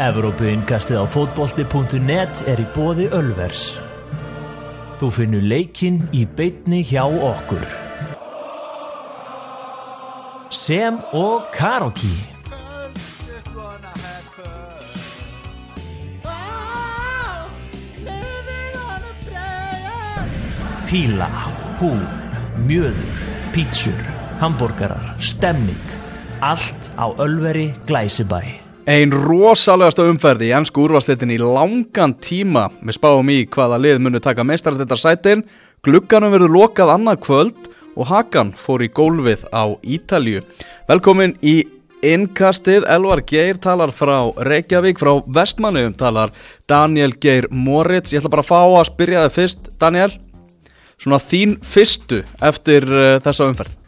Evrópuinkastið á fótbolti.net er í bóði Ölvers. Þú finnur leikinn í beitni hjá okkur. Sem og Karoki. Píla, hún, mjöður, pítsur, hambúrgarar, stemming. Allt á Ölveri Glæsibæ. Ein rosalegasta umferði í ennsku úrvarsleitin í langan tíma. Við spáum í hvaða lið munu taka meistarallettar sætin. Glugganum verður lokað annað kvöld og Hakan fór í gólfið á Ítalju. Velkomin í innkastið. Elvar Geir talar frá Reykjavík, frá Vestmannum talar Daniel Geir Moritz. Ég ætla bara að fá að spyrja þig fyrst, Daniel. Svona þín fyrstu eftir uh, þessa umferð.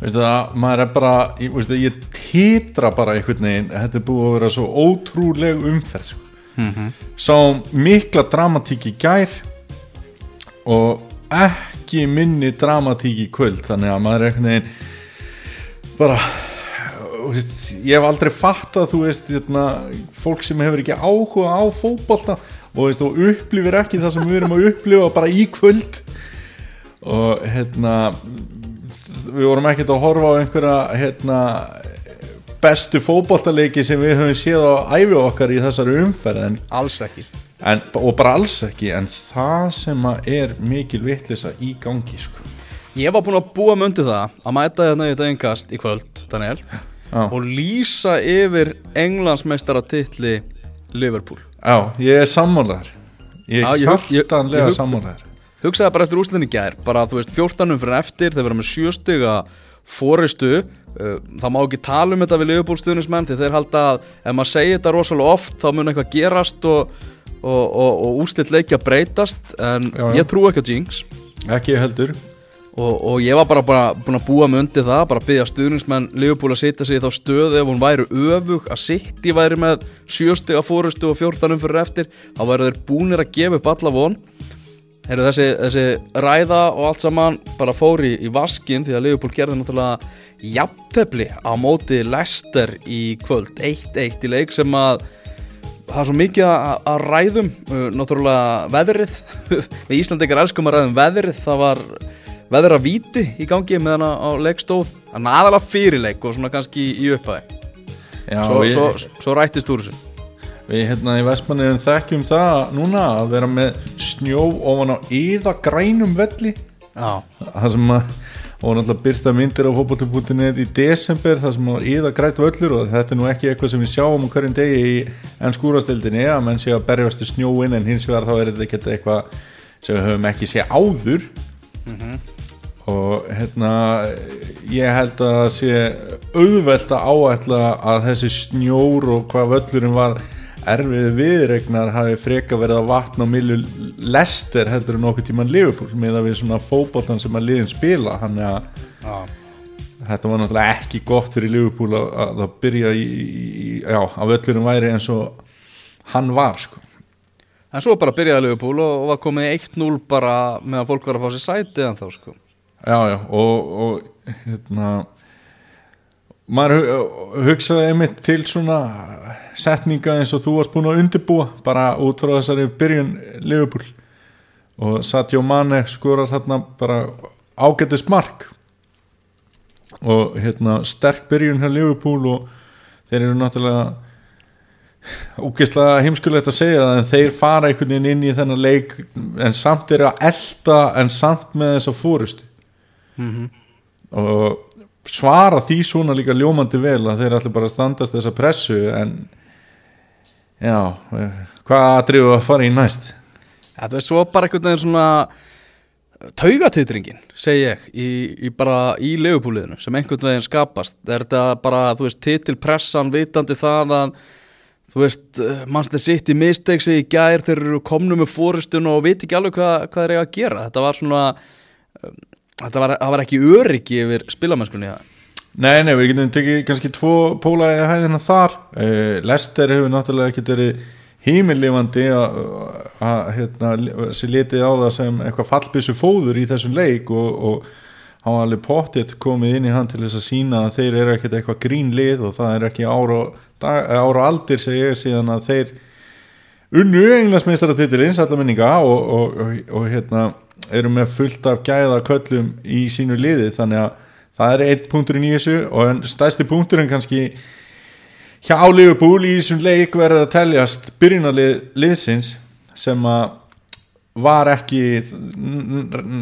Það, maður er bara, ég, ég titra bara einhvern veginn, þetta er búið að vera svo ótrúleg umferð sko. mm -hmm. Sá mikla dramatík í gær og ekki minni dramatík í kvöld, þannig að maður er einhvern veginn bara veist, ég hef aldrei fatt að þú veist, hérna, fólk sem hefur ekki áhuga á fókbalta og, veist, og upplifir ekki það sem við erum að upplifa bara í kvöld og hérna við vorum ekkert að horfa á einhverja hérna, bestu fókbóltaleiki sem við höfum séð á æfi okkar í þessari umferð en, Alls ekki. en, og bara alls ekki en það sem er mikil vittlisa í gangi sko. Ég var búinn að búa undir það að mæta hérna í þetta engast í kvöld, Daniel Já. og lýsa yfir englandsmeistaratitli Liverpool Já, ég er sammálaðar ég er hjartanlega sammálaðar Hugsaði bara eftir úslinni gær. Bara þú veist 14 fyrir eftir þeir vera með sjöstiga fóristu uh, það má ekki tala um þetta við Liverpool stuðnismenn því þeir halda að ef maður segir þetta rosalega oft þá mun eitthvað gerast og, og, og, og úslitt leikja breytast. En Já, já. ég trú ekki á Jinx. Ekki heldur. Og, og ég var bara, bara búin að búa mig undir það bara byggja stuðningsmenn Liverpool að setja sig í þá stöðu ef hún væri öfug að City væri með sjöstiga fórustu og 14 fyrir eftir þá væri þeir búnir að gefa upp alla von Heru, þessi, þessi ræða og allt saman bara fór í, vaskin því að Liverpool gerði náttúrulega jafntefli á móti Leicester í kvöld. 1-1 í leik sem að það er svo mikið að, að ræðum uh, náttúrulega veðrið. Við Íslandingar elskum að ræðum veðrið. Það var veðra víti í gangi með hana á leikstóð það er aðalega fyrirleik og svona kannski í upphæði svo, svo, svo rættist úr þessu við hérna í Vestmanniðum þekkjum það núna að vera með snjó ofan á yða grænum velli. Já, það sem að og náttúrulega byrta myndir á fótbolti.net í desember það sem var íða grætt völlur og þetta er nú ekki eitthvað sem við sjáum á hverjum degi í enn skúrastildinni að menn sé að berjast í snjóin en hins vegar þá er þetta ekki eitthvað sem við höfum ekki sé áður. Og hérna ég held að það sé auðvelt að áætla að þessi snjór og hvað völlurinn var erfið viðregnar hafi freka verið að vatna á millu lester heldur en okkur tíman Liverpool með að við svona fótboltan sem að liðin spila. Hann að já, þetta var náttúrulega ekki gott fyrir Liverpool að, að það byrja í, í já, að völlurinn væri eins og hann var sko. En svo bara byrjaði Liverpool og var komið 1-0 bara með að fólk var að fá sér sæti en þá sko. Já já og, og hérna maður hu- hugsaði einmitt til svona setninga eins og þú varst búin að undirbúa bara út frá þessari byrjun Liverpool. Og Sadio Mane skorar þarna bara ágættis mark. Og hérna sterk byrjun hjá Liverpool og þeir eru náttúrulega úkislega heimskulegt að segja það en þeir fara einhvern veginn inn í þennan leik en samt er að elda en samt með þessa fórustu og svara því svona líka ljómandi vel að þeir ætla bara standast þessa pressu en já, hvað aðdrifu að fara í næst? Þetta er svo bara einhvern veginn svona taugatitringin, segi ég í, í bara í leifupúliðinu sem einhvern veginn skapast. Er þetta bara, þú veist, titilpressan vitandi það að þú veist, mannstu sitt í mistegsi í gær þeir eru komnu með fórustun og viti ekki alveg hvað, hvað þeir eiga að gera. Þetta var svona þetta var, það var ekki öryggi yfir spilamennskunni það Nei, nei, við getum tekið kannski tvo póla í hæðina þar. Uh, Lester hefur náttúrulega ekkert verið hímillifandi að að, hérna, sé litið á það sem eitthvað fallbissu fóður í þessum leik og, og hann var alveg pottitt komið inn í hann til þess að sína að þeir eru ekkert eitthvað grínlið og það er ekki ára, dag, ára aldir sem ég síðan að þeir unnu englansmeistaratitilins allar minninga og, og, og, og hérna eru með fullt af gæða köllum í sínu liði þannig að það er eitt punkturinn í þessu og en stærsti punkturinn kannski hjá Liverpool í þessum leik verður að teljast byrjunarlið liðsins sem að var ekki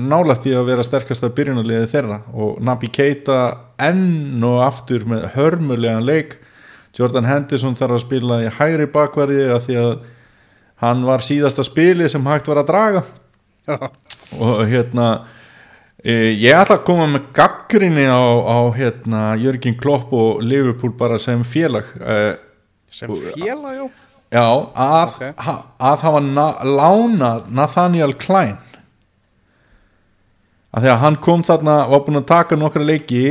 nálægt í að vera sterkast að byrjunarliði þeirra og Nabi Keita enn og aftur með hörmulegan leik. Jordan Henderson þarf að spila í hægri bakverði að því að hann var síðasta spili sem hægt var að draga og hérna e, ég ætla að koma með gaggrinni á, á hérna, Jörgin Klopp og Liverpool bara sem félag e, sem félag, já. Já, að, Ok. ha, að hafa na, lána Nathaniel Klein. Að því að hann kom þarna var búin að taka nokkra leiki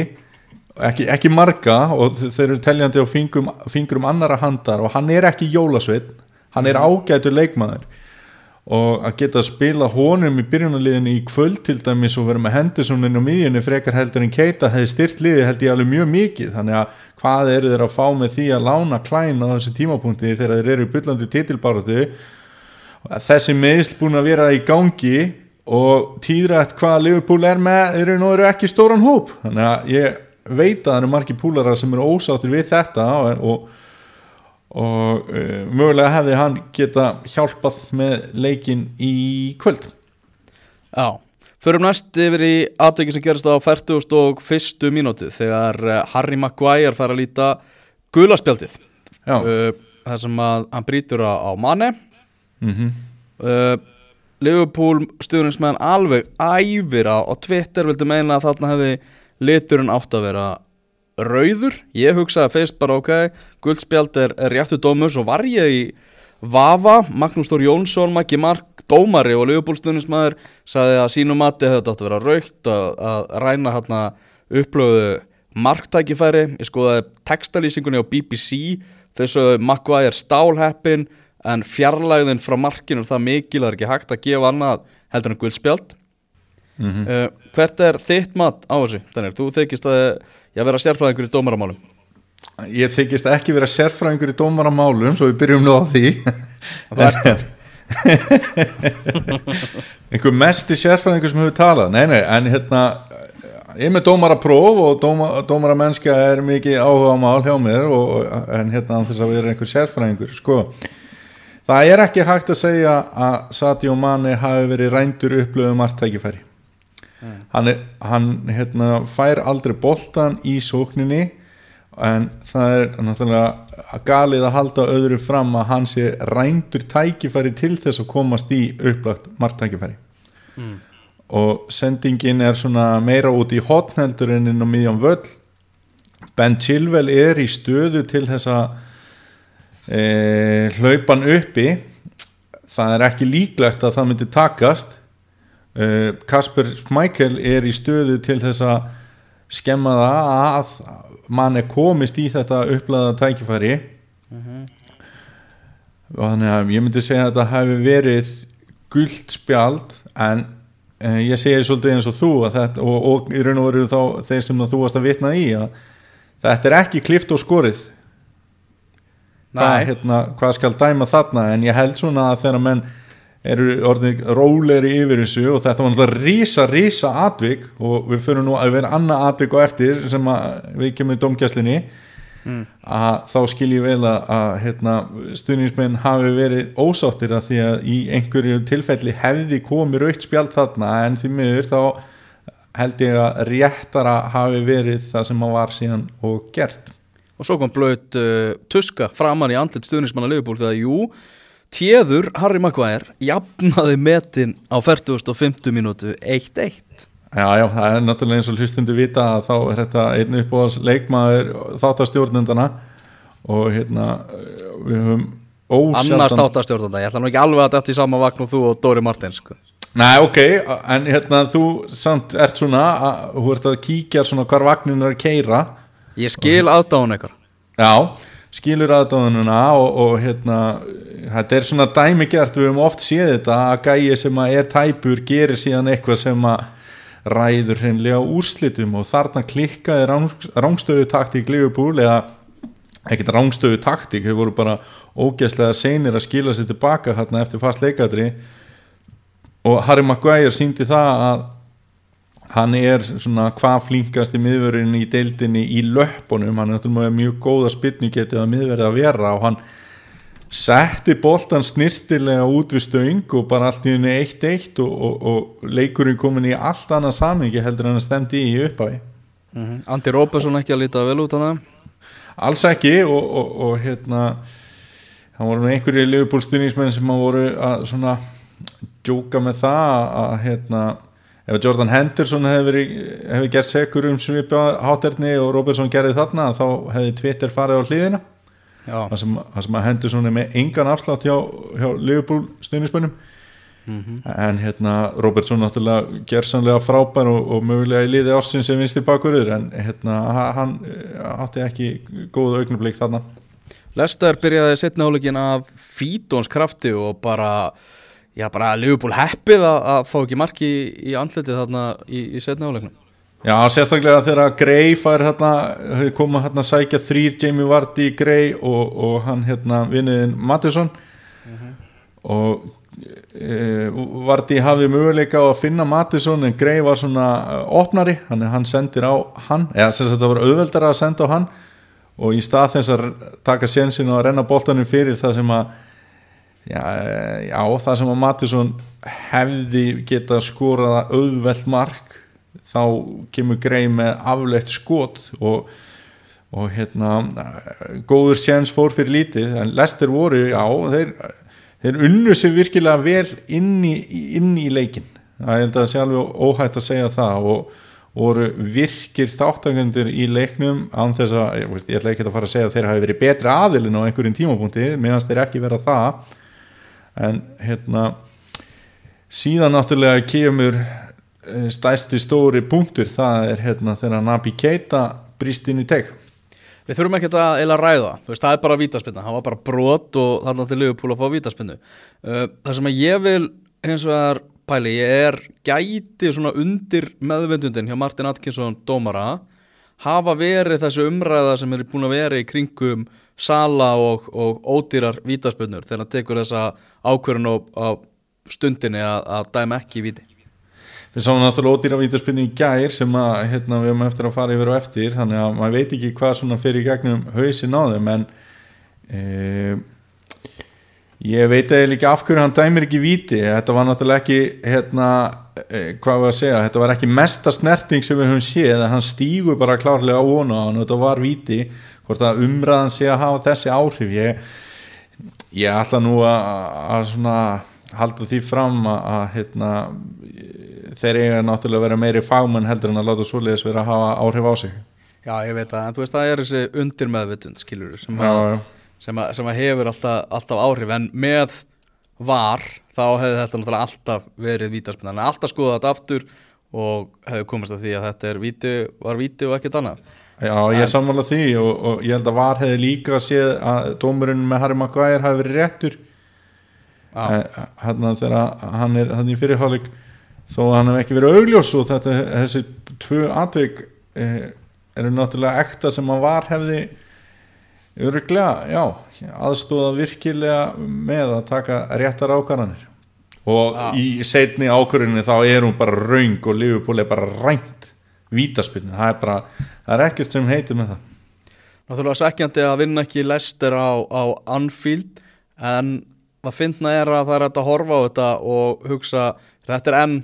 ekki, ekki marga og þe- þeir eru teljandi á fingrum, fingrum annara handar og hann er ekki jólasveit hann er ágætur leikmaður og að geta að spila honum í byrjunarliðinu í kvöld til dæmis og vera með Hendersoninu og miðjunni frekar heldur en Keita hefði styrt liði held ég alveg mjög mikið. Þannig að hvað eru þeir að fá með því að lána klæn á þessi tímapunkti þegar þeir eru í byllandi titilbáratu þessi meðsl búin að vera í gangi og tíðrætt hvað Liverpool er með eru nú eru ekki stóran hóp. Þannig að ég veit að það eru margir púlarar sem eru ósáttir við þetta og, og og uh, mögulega hefði hann geta hjálpað með leikin í kvöld. Já, förum næst yfir í atveki sem gerast á 40 og fyrstu mínútu þegar eh, Harry Maguire fær að líta gulaspjaldið uh, þar sem að hann brýtur á, á manni mm uh, Liverpool stuðningsmenn alveg æfir á, á Twitter vildu meina að þarna hefði liturinn átt að vera rauður. Ég hugsaði fyrst bara ok guldspjald er, er réttu dómur. Svo var ég í Vafa, Magnús Þór Jónsson Maggi Mark, dómari og Liverpool stuðningsmæður sagði að sínu mati hefði þetta átt að vera raukt að, að ræna hérna upplöðu marktækifæri. Ég skoðaði textalýsingunni á BBC þessu Maguire stálheppin en fjarlægðin frá markinu er það mikil að það er ekki hægt að gefa annað heldur en guldspjald Mhm. uh, hvert er þitt mat á þessu? Daniel, þú þykist að ég vera sérfræðingur í dómaramálum. Ég þykist ekki vera sérfræðingur í dómaramálum svo við byrjum nú á því. Er einhver mesti sérfræðingur sem hefur talað? Nei, nei, en hérna ég er með dómarapróf og dóma, dómaramennska er mikið áhuga mál hjá mér og, en hérna þess að vera einhver sérfræðingur sko. Það er ekki hægt að segja að Sadio Mane hafi verið rændur upplöðum margtækifæri hann, er, hann hérna, fær aldrei boltan í sókninni en það er náttúrulega galið að halda öðru fram að hann sé rændur tækifæri til þess að komast í upplagt margtækifæri og sendingin er svona meira út í hotn heldur en inn á miðjum völl. Ben Chilwell er í stöðu til þess að e, hlaupan uppi. Það er ekki líklegt að það myndi takast Kasper Schmeichel er í stöðu til þess að skemma það að mann er komist í þetta upplaða tækifæri. Og þannig að ég myndi segja að þetta hefði verið guld spjald en eh, ég segi svolítið eins og þú þetta, og, og í raun og veru þá þeir sem þú varst að vitna í að þetta er ekki klift og skorið. Nei, hérna, hvað skal dæma þarna? En ég held svona að þegar menn eru orðin rólegri yfir þessu og þetta var náttúrulega rísa, rísa atvik og við fyrir nú að vera annað atvik og eftir sem við kemur í domgæslinni að þá skil ég vel að, að hérna, stuðningsmenn hafi verið ósáttir að því að í einhverju tilfelli hefði komið raukt spjald þarna en því miður þá held ég að réttara hafi verið það sem að var síðan og gert. Og svo kom blöðt uh, tuska framan í andlit stuðnismanna Liverpool þegar jú, téður Harry Maguire jafnaði metin á 40.50 mínútu 1-1 Já, já, það er náttúrulega eins og hlustundu vita að þá er þetta einn uppáðans leikmaður þáttastjórnundana og hérna við höfum annars ósjaldan þáttastjórnanda, ég ætla nú ekki alveg að þetta í sama vagn og þú og Dóri Martins sko. Nei, ok, en hérna þú samt ert svona, að, þú ert að kíkja svona hvar vagnin er að keira ég skil aðdáðun eitthvað Já, skilur aðdóðununa og, og hérna þetta er svona dæmigert, við höfum oft séð þetta að gæi sem að er tæpur gerir síðan eitthvað sem að ræður hreinlega úrslitum og þarna klikkaði rángstöðu taktík Liverpool eða ekkert rángstöðu taktík, þau voru bara ógeðslega seinir að skila sér tilbaka hérna eftir fast leikadri. Og Harry Maguire síndi það að hann er svona hvað flinkast í miðverðin í deildinni í löpunum, hann er náttúrulega mjög góða spilni getið að miðverði að vera og hann setti boltan snirtilega út við stöng og bara allt í henni 1-1 og, og, og leikurinn komin í allt annað samingi heldur en að stemdi í upphafi mm -hmm. Andi Rópersson ekki að líta vel út á það? Alls ekki og, og hérna það voru einhverju liðbúlstyrningsmenn sem voru að svona djóka með það að hérna ef Jordan Henderson hefði, hefði gert segur um svipa háterni og Robertson gerði þarna þá hefði Twitter farið á hlýðina það sem, sem að Henderson er með engan afslátt hjá, hjá Liverpool stuðnismönnum mm -hmm. en hérna Robertson náttúrulega gerðsanlega frábær og, og mögulega í liði ásinn sem vinst í bakurur en hérna hann átti ekki góðu augnablík þarna. Lester byrjaði setna álegin af fítons krafti og bara já bara Liverpool heppið að, að fá ekki marki í, í andletið þarna í, í setna álegnum Já, sérstaklega þegar Grey fær hérna, koma hérna að sækja þrýr Jamie Vardy, Grey og, og hann hérna vinniðin Mattisson uh mhm. -huh. og e, Vardy hafði möguleika á að finna Mattisson en Grey var svona e, opnari, hann, hann sendir á hann, eða að það var auðveldara að senda á hann og í stað þess að taka sénsin og að renna bóltanum fyrir það sem að já, e, já það sem að Mattisson hefði geta skorað auðveld mark þá kemur greið með aflegt skot og, og hérna góður séns fór fyrir lítið en Lester voru, já, þeir, þeir unnu sig virkilega vel inn í, inn í leikin það er alveg óhægt að segja það og voru virkir þáttakundur í leiknum án þess að, ég, ég ætla ekki að fara að segja að þeir hafi verið betri aðilin á einhverjum tímapunkti meðan þeir ekki vera það en hérna síðan náttúrulega kemur Eh, stæsti stóri punktur það er hérna þegar Nabi Keita brýst inn í teg. Við þurfum ekki að eila ræða, veist, það er bara vítaspinna, það var bara brot og það er alltaf liðupúl að fá vítaspinnu uh, það sem að ég vil hins vegar pæli, ég er gæti svona undir meðvendundin hjá Martin Atkinson dómara hafa verið þessu umræða sem er búin að vera í kringum sala og, og ódýrar vítaspinnur þegar hann tekur þessa ákverðin á, á stundinni að, að dæma ekki víti. Við sáum náttúrulega ódýra vítaspinni í gær sem að, hérna, við höfum eftir að fara yfir og eftir þannig að maður veit ekki hvað svona fyrir gegnum hausin á þeim en e, ég veit eða ekki af hverju hann dæmir ekki víti. Þetta var náttúrulega ekki hérna, e, hvað var að segja, þetta var ekki mesta snerting sem við höfum séð hann stígur bara klárlega á vona og þetta var víti hvort að umræðan sé að hafa þessi áhrif. Ég, ég ætla nú að, að halda því fram að, að hérna þeir eiga náttúrulega að vera meiri fagmenn heldur en að láta svoleiðis vera að hafa áhrif á sig. Já, ég veit að, en þú veist, það er þessi undir meðvitund, skilur sem, já, að, sem, að, sem að hefur alltaf, alltaf áhrif. En með var þá hefði þetta náttúrulega alltaf verið vítaspinn, þannig að alltaf skoða þetta aftur og hefði komast að því að þetta víti, var víti og ekkert annað Já, ég sammála því og, og ég held að var hefði líka séð að dómurinn með Harry Maguire hafi verið réttur. Hann þegar hann er hann í fyrirhálig þó að hann hef ekki verið augljós og þetta, þessi tvö atvik eh, eru náttúrulega ekta sem hann var hefði öruglega, já, aðstóða virkilega með að taka réttar ákvarðanir. Og ja. í setni ákvarðinni þá er hún bara raung og Liverpool er bara rænt vítaspilni, það er bara það er ekkert sem heitir með það. Náttúrulega sækjandi að vinna ekki Lester á, á Anfield en að finna er að það er að horfa á þetta og hugsa þetta er enn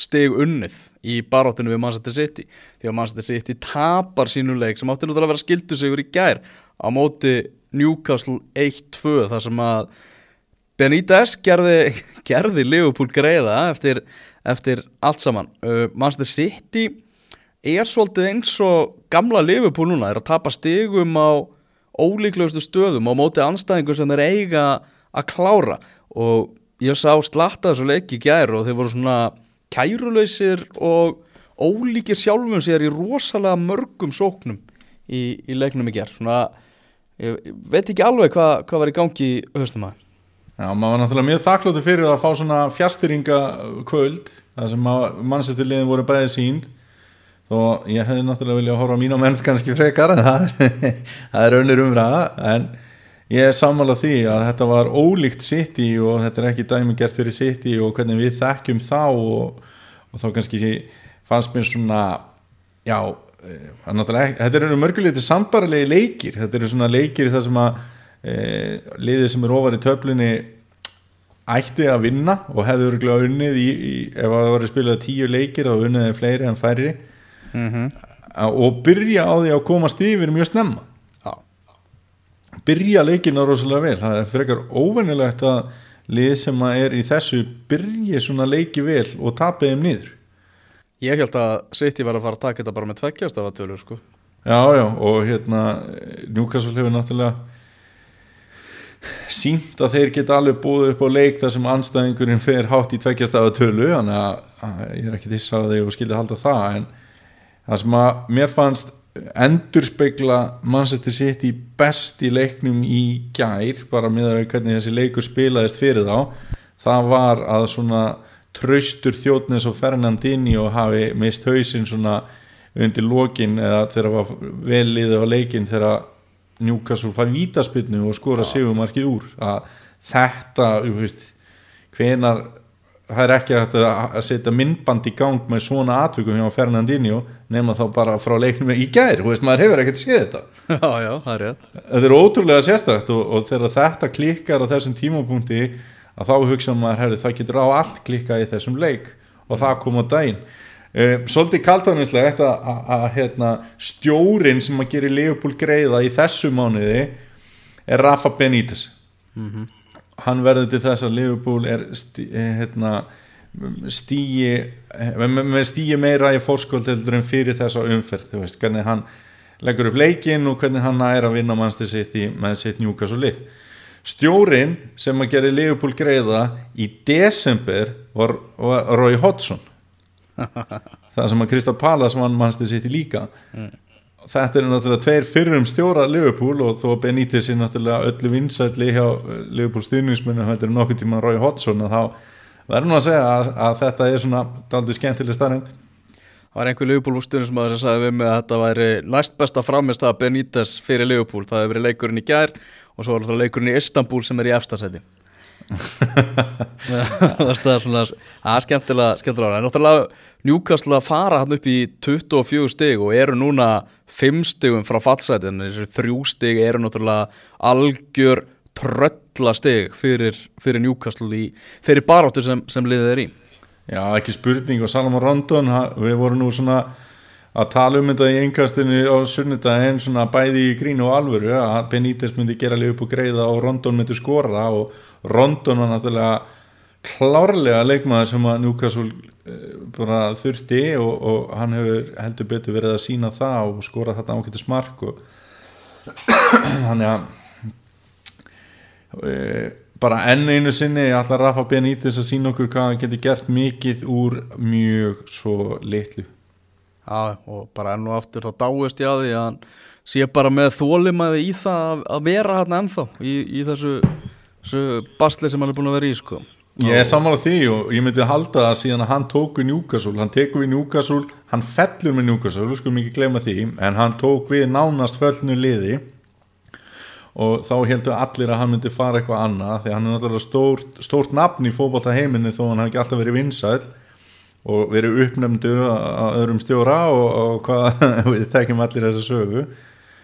stig unnið í baróttinu við Manchester City. Því að Manchester City tapar sínu leik sem átti náttúrulega að vera skildu sig yfir í gær á móti Newcastle 1-2 þar sem að Benítez gerði, gerði Liverpool greiða eftir, eftir allt saman. Uh, Manchester City er svolítið eins og gamla Liverpool núna er að tapa stigum á ólíklegustu stöðum á móti anstæðingur sem þeir eiga að klára. Og ég sá slatta þessu leiki gær og þeir voru svona kærulausir og ólíkir sjálfum sér í rosalega mörgum sóknum í, í leiknum í gerð svona, ég veit ekki alveg hvað hva var í gangi höstum að Já, maður var náttúrulega mjög þakkláttu fyrir að fá svona fjastýringa kvöld það sem mannsættilegin voru bæðið sínd og ég hefði náttúrulega viljað horfa á mín og menn kannski frekar en það er, önnur umræða en ég er sammálað því að þetta var ólíkt City og þetta er ekki dæmi gert fyrir City og hvernig við þekkjum þá og, og þá kannski fannst mér svona já, eh, þetta eru mörguleiti sambarlegi leikir. Þetta eru svona leikir þar sem að e, liðið sem er ofar í töflunni ætti að vinna og hefði öruglega unnið í, í, ef það voru spilað tíu leikir og unniðið fleiri en færri mm -hmm. og byrja á því að komast yfir mjög snemma ja. byrja leikina rosalega vel það er frekar óvennilegt að lið sem að er í þessu byrja svona leiki vel og tapja þeim niður Ég held að City var að fara að taka þetta bara með tveggjast af að tölur sko Já já og hérna Newcastle hefur náttúrulega sínt að þeir geta alveg búið upp á leik þar sem anstæðingurinn fer hátt í tveggjast af að tölu þannig að ég er ekki þess að og skilja halda það en það sem að mér fannst endurspegla Manchester City best í leiknum í gær bara með að hvernig þessi leikur spilaðist fyrir þá það var að svona traustur þjóðnes og Fernandini og hafi mist hausinn svona undir lokin eða þegar það var vel liðið á leikin þegar Newcastle fæði vítaspilnu og skora segumarkið úr. Að þetta, veist, hvenar það er ekki að, að setja myndband í gang með svona atvikum hjá Fernandinho nema þá bara frá leiknum í gær, veist, maður hefur ekkert séð þetta. Já, já, það er rétt. Þetta er ótrúlega sérstækt og, og þegar þetta klikkar á þessum tímapunkti að þá hugsa maður, herri, það getur á allt klikka í þessum leik. Og það kom á daginn. Uh, Svolítið kaltanislega að hérna, stjórin sem að gera Leopold greiða í þessu mánuði er Rafa Benítez. Mhm. mm hann verður til þess að Liverpool er stí, eh, hérna, stíi eh, með stíi meira í fórskvöld en fyrir þess að umferð þú veist, hvernig hann leggur upp leikin og hvernig hann er að vinna mannstu sitt í, með sitt njúkas og lit stjórin sem að gera Liverpool greiða í desember var, var Roy Hodgson. Það sem að Krista Pallas vann mannstu sitt í líka. Mm þetta er náttúrulega tveir fyrrum stjóra Liverpool og þó Benítez er náttúrulega öllu vinsætli hjá Liverpool styrningsmunum heldur nokkur tíma Rói Hodgson og þá verður nú að segja að, að þetta er svona aldrei skemmtileg starrend Það var einhver Liverpool styrningsmæður sem sagði við mig að þetta væri næst besta framist að Benítez fyrir Liverpool, það hefur verið leikurinn í gær og svo var það leikurinn í Istanbul sem er í efstasæti það er svona skemmtilega skemmtilega, en náttúrulega Newcastle að fara hann upp í 24 stig og eru núna 5 stigum frá fallsætin, þessi þrjú stig eru náttúrulega algjör tröllastig fyrir, fyrir Newcastle í þeirri baróttu sem, sem liðið er í. Já, ekki spurning og Salomon Rondon, við vorum nú svona að tala um þetta í einkastinu á sunnudaginn svona bæði í grín og alvöru að Benítez myndi gera lið upp og greiða og Rondon myndi skora og Rondon var náttúrulega klárlega leikmaður sem að Newcastle eh, bara þurfti og, og hann hefur heldur betur verið að sína það og skora þetta ákveðið smark og hann er e, bara enn einu sinni allar Rafa Benítez að sína okkur hvað hann getur gert mikið úr mjög svo litlu Já, og bara enn og aftur þá dáist ég að því að hann sé bara með þólimaði í það að vera hann ennþá í, í þessu, þessu basli sem hann er búin að vera í sko. Ég er sammálað því og ég myndi að halda það síðan að hann tók við Newcastle, hann tekur við Newcastle, hann fellur með Newcastle, við skulum ekki glemja því, en hann tók við nánast föllnu liði og þá heldur allir að hann myndi fara eitthvað annað því hann er náttúrulega stórt, stórt nafn í fókbalta heiminni þó hann hafi ekki alltaf verið vinsæl og verið uppnefndur að öðrum stjóra og, og hvað, við þekkjum allir þessa sögu mm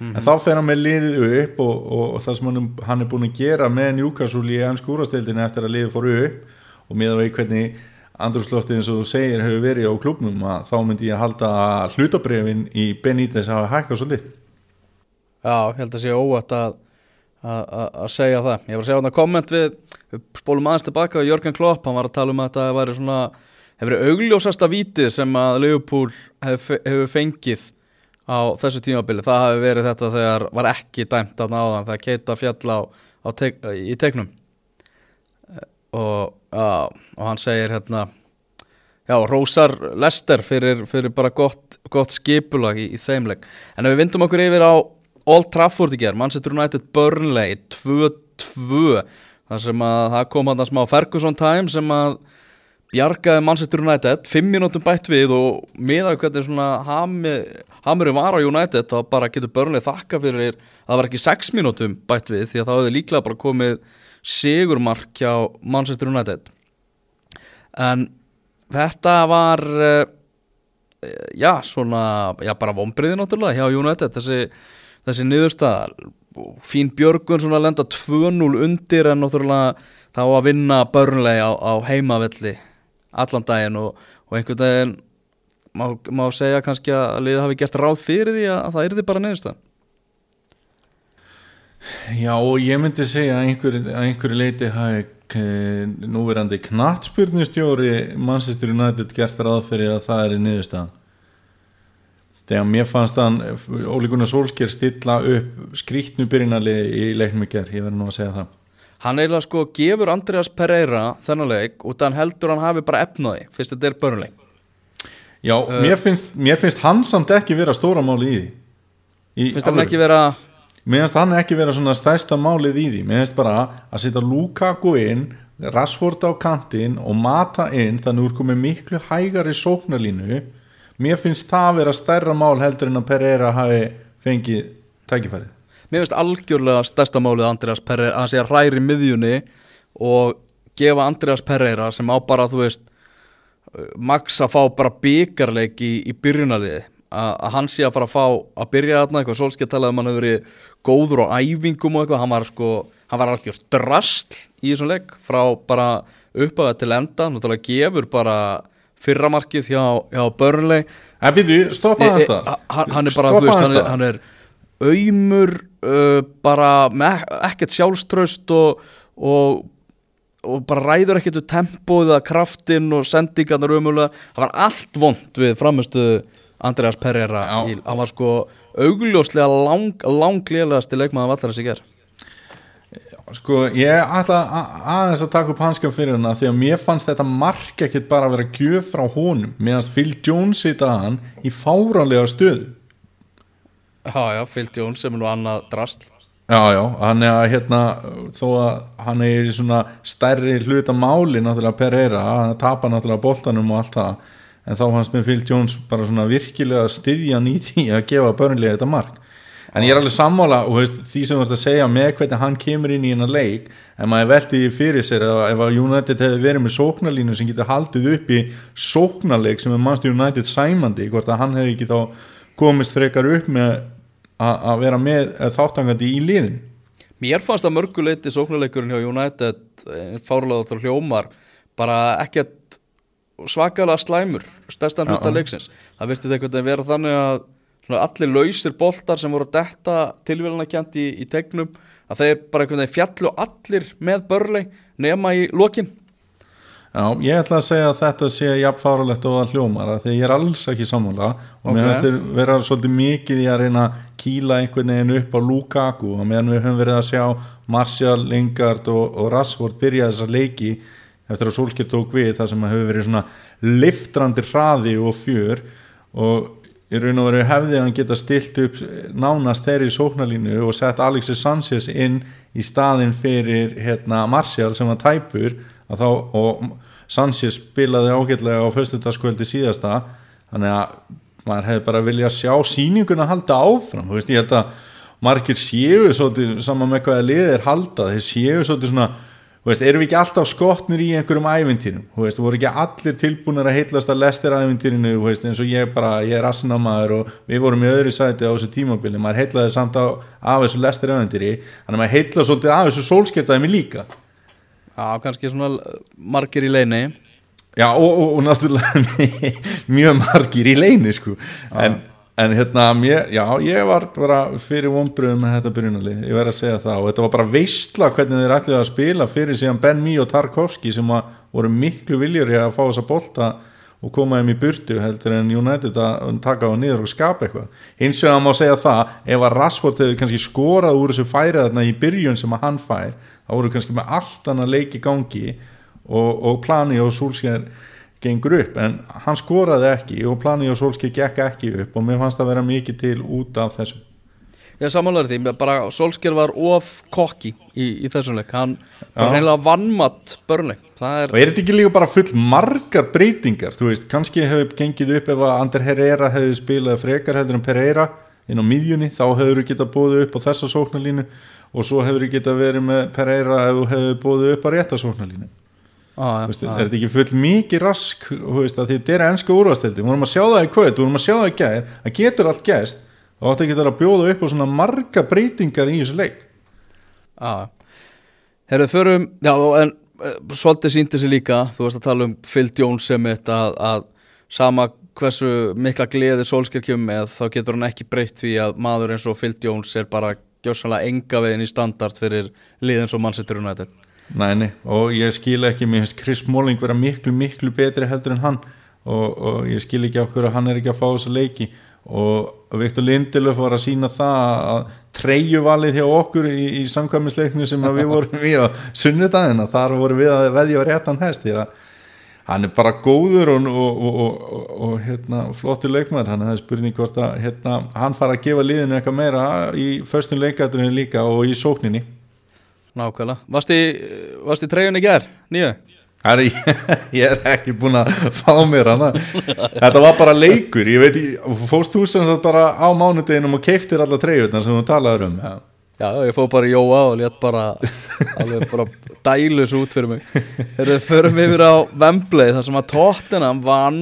-hmm. en þá fer hann með liðið upp og, og, og það sem hann, hann er búin að gera með Newcastle í ennsku úrastildinu eftir að liðið fór upp og miða vegi hvernig andrúrslóftið eins og þú segir hefur verið á klubnum að þá myndi ég að halda hlutabrefin í Benítez að hækka svolítið Já, ég held að sé óvægt að að segja það. Ég var að segja á þetta komment við, við spólum aðeins tilbaka og Jörgen Klopp, hann var að tala um að þetta væri svona hefur verið augljósasta vítið sem að Leopold hefur hef fengið á þessu tímabili, það hefur verið þetta þegar var ekki dæmt að náðan það keita fjall á, á teik, í teiknum. Og, já, og hann segir hérna já, Rósar Lester fyrir, fyrir bara gott, gott skipulag í, í þeimleg, en ef við vindum okkur yfir á Old Trafford í gerð, Manchester United Burnley 2-2 þar sem að það kom hann að smá Ferguson time sem að bjargaði Manchester United 5 minútum bætt við og miða hvernig svona hamurinn var á United þá bara getur börnlega þakka fyrir að það var ekki 6 minútum bætt við því að það hefði líklega bara komið sigurmark hjá Manchester United. En þetta var uh, já svona já bara vonbriði náttúrulega hjá United þessi, þessi niðurstað fín Björgun svona lenda 2-0 undir en náttúrulega þá að vinna börnlega á, á heimavelli allan daginn og, og einhvern daginn má, má segja kannski að liðið hafi gert ráð fyrir því að, að það yrði bara niðurstað Já og ég myndi segja að einhver, einhverju leiti hafi núverandi knattspyrnustjóri Manchester United gert ráð fyrir að það er í niðurstaðan. Þegar mér fannst hann Óli Gunnar Solskjær stilla upp skrítnu byrjinali í leiknum í gerð, ég verði nú að segja það Hann eiginlega sko gefur Andreas Pereira þennan leik og þann heldur hann hafi bara efnaði fyrst þetta er börnuleik Já, uh, mér, finnst, mér finnst hann samt ekki vera stóra máli í því. Í, Finnst hann ekki vera Mér finnst hann ekki vera svona stæsta málið í því. Mér finnst bara að setja Lukaku inn Rashford á kantinn og mata inn þannig úr komið miklu hægari sóknarlínu. Mér finnst það vera stærra mál heldur en að Pereira hafi fengið tækifærið Mér finnst algjörlega stærsta málið Andreas Pereira að hann sé að ræri miðjunni og gefa Andreas Pereira sem á bara þú veist Max að fá bara byggarleik í, í byrjunaliði að hann sé að fara að fá að byrja þarna eitthvað. Svolskið talaði um hann hefur verið góður á æfingum og eitthvað. Hann var sko, hann var alveg drastl í þessum legg frá bara uppöða til enda, náttúrulega gefur bara fyrramarkið hjá, hjá Burnley. En byrju, stoppa það hann, hann er bara, þú veist, hann er, hann er auðmur uh, bara með ekkert sjálfströst og, og og bara ræður ekkert við tempóið að kraftin og sendingarnar umulega, það var allt vond við framistuðu Andreas Pereira í, hann var sko augljóslega lang, langlegast í leikmaðan vallar þessi ger Sko ég ætla aðeins að taka upp hanskjöf fyrir hana því að mér fannst þetta mark ekkert bara að vera gjöf frá honum. Meðan Phil Jones sita hann í fáranlega stöðu Já já, Phil Jones sem er nú annað drast Já já, hann er að hérna þó að hann er í svona stærri hluta máli náttúrulega Pereira, hann tapar náttúrulega boltanum og allt það en þá hans með Phil Jones bara svona virkilega styðjan í því að gefa börnlega þetta mark. En ég er alveg sammála og veist, því sem þú ert að segja með hvernig hann kemur inn í hennar leik en maður veldi fyrir sér ef að United hefði verið með sóknarlínu sem getur haldið upp í sóknarleik sem er mannstu United sæmandi hvort að hann hefði ekki þá komist frekar upp með að vera með þáttangandi í liðin Mér fannst að mörguleiti sóknarleikurinn hjá United eh, fárlega hljómar bara ekkert svakalega slæmur stærstan hluta leiksins. Það virtist einhvern veginn vera þannig að allir lausir boltar sem voru að detta tilvílana kjent í, í tegnum að þeir bara einhvern veginn fjallu allir með börlei nema í lokin Já, ég ætla að segja að þetta sé jafnfáralegt og að hljómar því ég er alls ekki sammála og okay. mér finnst þér vera svolítið mikið í að reyna að kýla einhvern veginn upp á Lukaku og meðan við höfum verið að sjá Martial, Lingard og, og Rashford byrja þessa leiki eftir að Solskjær tók við það sem hefur verið svona liftrandi hraði og fjör og í raun og veru hefði hann geta stilt upp nánast þeirri í sóknarlínu og sett Alexis Sanchez inn í staðin fyrir hérna, Martial sem var tæpur þá, og Sanchez spilaði ágætlega á föstutaskvöldi síðasta þannig að maður hefði bara viljað sjá síninguna halda áfram. Veist, ég held að margir séu svolítið, saman með hvaða liðir halda. Þeir séu svolítið svona Veist, erum við ekki alltaf skotnir í einhverjum ævintýrum? Veist, voru ekki allir tilbúinir að heitlast að lestir ævintýrinu eins og ég bara, ég er asnamaður og við vorum í öðru sæti á þessu tímabili. Maður heitlaði samt á, af þessu lestir ævintýri þannig að maður heitlaði svolítið af þessu sólskeptaði mig líka Já, kannski svona margir í leini Já, og, og, og náttúrulega mjög margir í leini sko. En en hérna, mér, já, ég var bara fyrir vonbröðum með þetta byrjunali ég verði að segja það. Og þetta var bara veistla hvernig þeir ætliði að spila fyrir síðan Ben Mee og Tarkovski sem voru miklu viljur í að fá þessa bolta og koma þeim í burtu heldur en United að taka á niður og skapa eitthvað. Hins vegar má segja það, ef að Rashford hefur kannski skorað úr þessu færið þarna í byrjun sem að hann fær, þá voru kannski með allt annað leiki gangi og, og plani og Solskjær gengur upp en hann skoraði ekki og planið og Solskjaer gekk ekki upp og mér fannst það að vera mikið til út af þessu. Ég samanlega því, bara Solskjær var of kokki í, í þessum leik. Hann var Já. reynilega vannmatt börnleik, er Og er þetta ekki líka bara full margar breytingar? Þú veist, kannski hefur gengið upp ef að Ander Herrera hefði spilað frekar heldur en Pereira inn á miðjunni þá hefur þú getað búið upp á þessa sóknarlínu og svo hefur þú getað verið með Pereira ef þú hefur búið upp á rétta sóknarlínu á, Þú veist, er þetta ekki full mikið rask veist, að þetta er ennska úrvasteldi við vorum að sjá það í kvöld, við vorum að sjá það í gær. Það getur allt gæst og átti ekki að bjóða upp á svona marga breytingar í þessu leik. Já, herru, förum, já, en uh, svolítið síndi sig líka, þú veist að tala um Phil Jones sem þetta að, að sama hversu mikla gleði Solskjær kemur með, þá getur hann ekki breytt því að maður eins og Phil Jones er bara gjósanlega enga veginn í standard fyrir liðin svo Manchester United. Nei, og ég skil ekki mér finnst Chris Smalling vera miklu, miklu betri heldur en hann og, og ég skil ekki okkur að hann er ekki að fá þessa leiki og Viktor Lindelöf var að sína það að treyju valið hjá okkur í, í samkvæmisleikni sem við vorum í á sunnudagina, þar vorum við að veðja réttan hest því að hann er bara góður og, og, og, og, og hérna, flottur leikmaður hann er spurning hvort að hérna, hann fara að gefa liðinu eitthvað meira í föstum leikaturinn líka og í sókninni Nákvæmlega. Varst í, varst í treyjunni ger, nýju? Herri, ég er ekki búin að fá mér hana þetta var bara leikur ég veit, fórst þú sem sagt bara á mánudeginum og keiftir alla treyjurnar sem þú talaður um ja. Já, ég fóð bara Jóa og létt bara alveg bara dælus út fyrir mig. Þegar við förum yfir á Wembley þar sem að Tottenham vann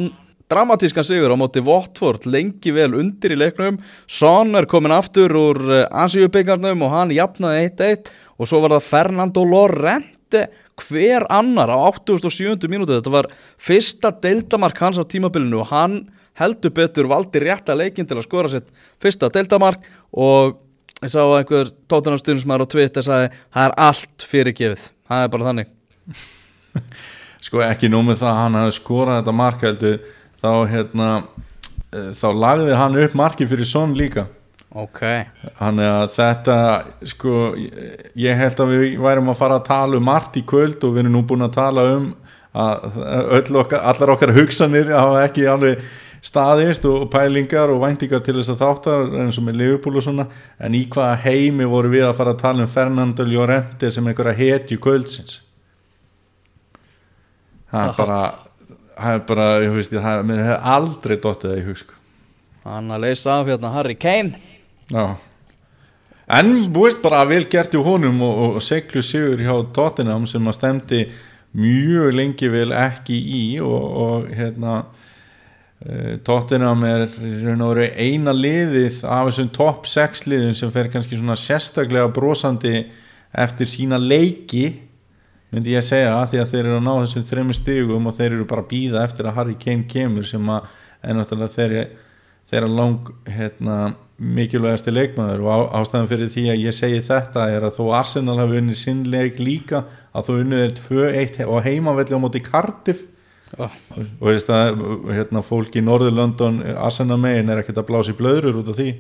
dramatískan sigur á móti Watford lengi vel undir í leiknum. Son er komin aftur úr Asíubyggarnum og hann jafnaði 1-1 og svo var það Fernando Lorente hver annar á 87. mínútu. Þetta var fyrsta deildamark hans á tímabilinu og hann heldur betur valdi rétta leikin til að skora sitt fyrsta deildamark. Og ég sá að einhver tóttunarstuðnismæður á Twitter sagði það er allt fyrirgefið, það er bara þannig. Sko ekki nú með það að hann hafi skorað þetta mark heldur þá hérna eh, þá lagði hann upp marki fyrir Son líka. Ok, Þannig að þetta, sko, ég- ég held að við værum að fara að tala um margt í kvöld og við erum nú búin að tala um að öll okkar, allar okkar hugsanir hafa ekki alveg staðist og pælingar og væntingar til þess að þáttar eins og með Liverpool og svona. En í hvaða heimi voru við að fara að tala um Fernando Llorente sem einhverja hetju kvöldsins? Það er bara það er bara, ég veist, það mér hef aldrei dottið það í hug sko. Hann að leysa af hérna Harry Kane. Já. En þú veist bara vel gert í honum og, og seglu sigur hjá Tottenham sem að stemdi mjög lengi vel ekki í og, og hérna Tottenham er eina liðið af þessum topp 6 liðum sem fer kannski svona sérstaklega brosandi eftir sína leiki myndi ég að segja því að þeir eru að ná þessum þremur stigum og þeir eru bara að býða eftir að Harry Kane kemur sem að náttúrulega þeirri þeirra lang hérna, mikilvægasti leikmaður. Og ástæðan fyrir því að ég segi þetta er að þó Arsenal hafi unnið sinn leik líka að þó unnið er 2-1 og heimavelli á móti Cardiff oh, og veist að hérna, fólk í Norður-London Arsenal megin er ekkert að blása í blöðrur út af því?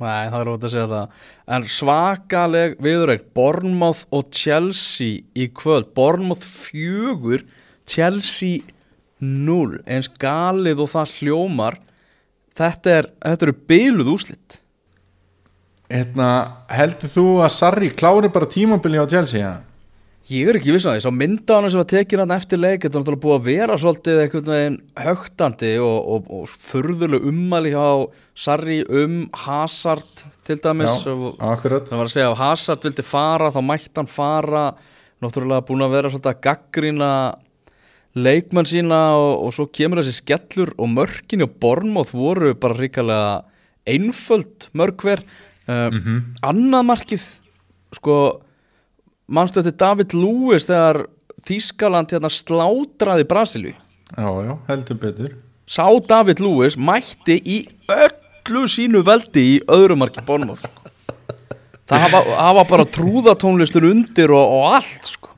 Nei, það er ótt að segja það. En svakaleg viðurreik Bournemouth og Chelsea í kvöld. Bournemouth fjögur Chelsea 0 eins galið og það hljómar. Þetta, er, þetta eru byluð úslit hérna, heldur þú að Sarri klári bara tímabili á Chelsea ja? Ég er ekki viss að því, sá mynda hann sem var tekin hann eftir leik Þetta er náttúrulega búið að vera svolítið einhvern veginn högtandi og, og, og furðuleg ummæli hjá Sarri um Hazard til dæmis Já, og, akkurat. Það var að segja að Hazard vildi fara þá mætti hann fara náttúrulega búin að vera svolítið að gaggrina leikmenn sína og, og svo kemur þessi skellur og mörkin og Bornmóð voru bara ríkalega einföld mörg hver. Uh, annað markið sko manstu þetta David Lewis þegar Þískaland hérna slátraði Brasilíu? Já, já, heldur betur. Sá David Lewis mætti í öllu sínu veldi í öðru marki Bornmóð það hafa, hafa bara trúðatónlistur undir og, og allt sko.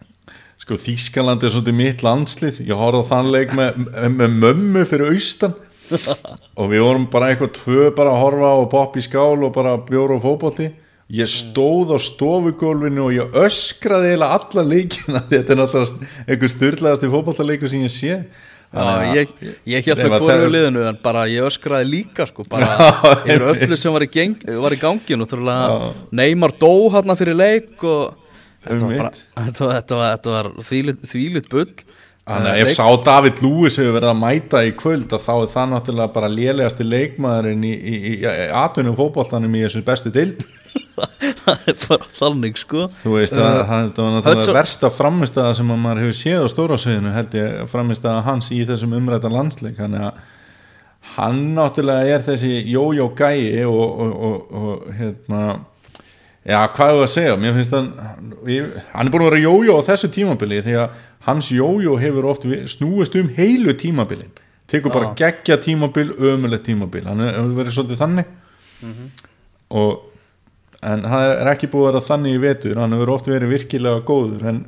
Sko Þískaland er svolítið mitt landslið. Ég horfði á þann leik með, með mömmu fyrir austan. Og við vorum bara eitthvað tvö bara að horfa og popp í skál og bara bjóra og fótbolti Ég stóð á stofugólfinu og ég öskraði eiginlega alla leikina þetta er náttúrulega einhver styrlaðasti fótbollaleikur sem ég sé. Já, ég, ég held með þarf- liðinu en bara ég öskraði líka sko bara yfir öllu sem var í, geng, var í gangi og þurfa Neymar dó hérna fyrir leik og þetta var, var, þetta var, þetta var þvílit, þvílit bull Þannig Eh, að ef leik- sá David Lewis hefur verið að mæta í kvöld að þá er það náttúrulega bara lélegasti leikmaðurinn í, í, í, í atvinnum fótboltanum í þessu bestu dild það er bara þannig sko. Þú veist að Eh, það Hudson- náttúrulega versta framistæða sem að maður hefur séð á stóra sviðinu held ég framistæða hans í þessum umræta landsleik. Að hann náttúrulega er þessi jójó gæi og, og, og, og hérna já hvað er að segja? Mér finnst hann ég, hann er búin að vera jójó á þessu tímabili því að hans jójó hefur oft snúist um heilu tímabilin. Tekur bara geggja tímabil ömulegt tímabil. Hann hefur verið svolítið þannig. Og en það er ekki búið að vera þannig í vetur. Hann hefur oft verið virkilega góður en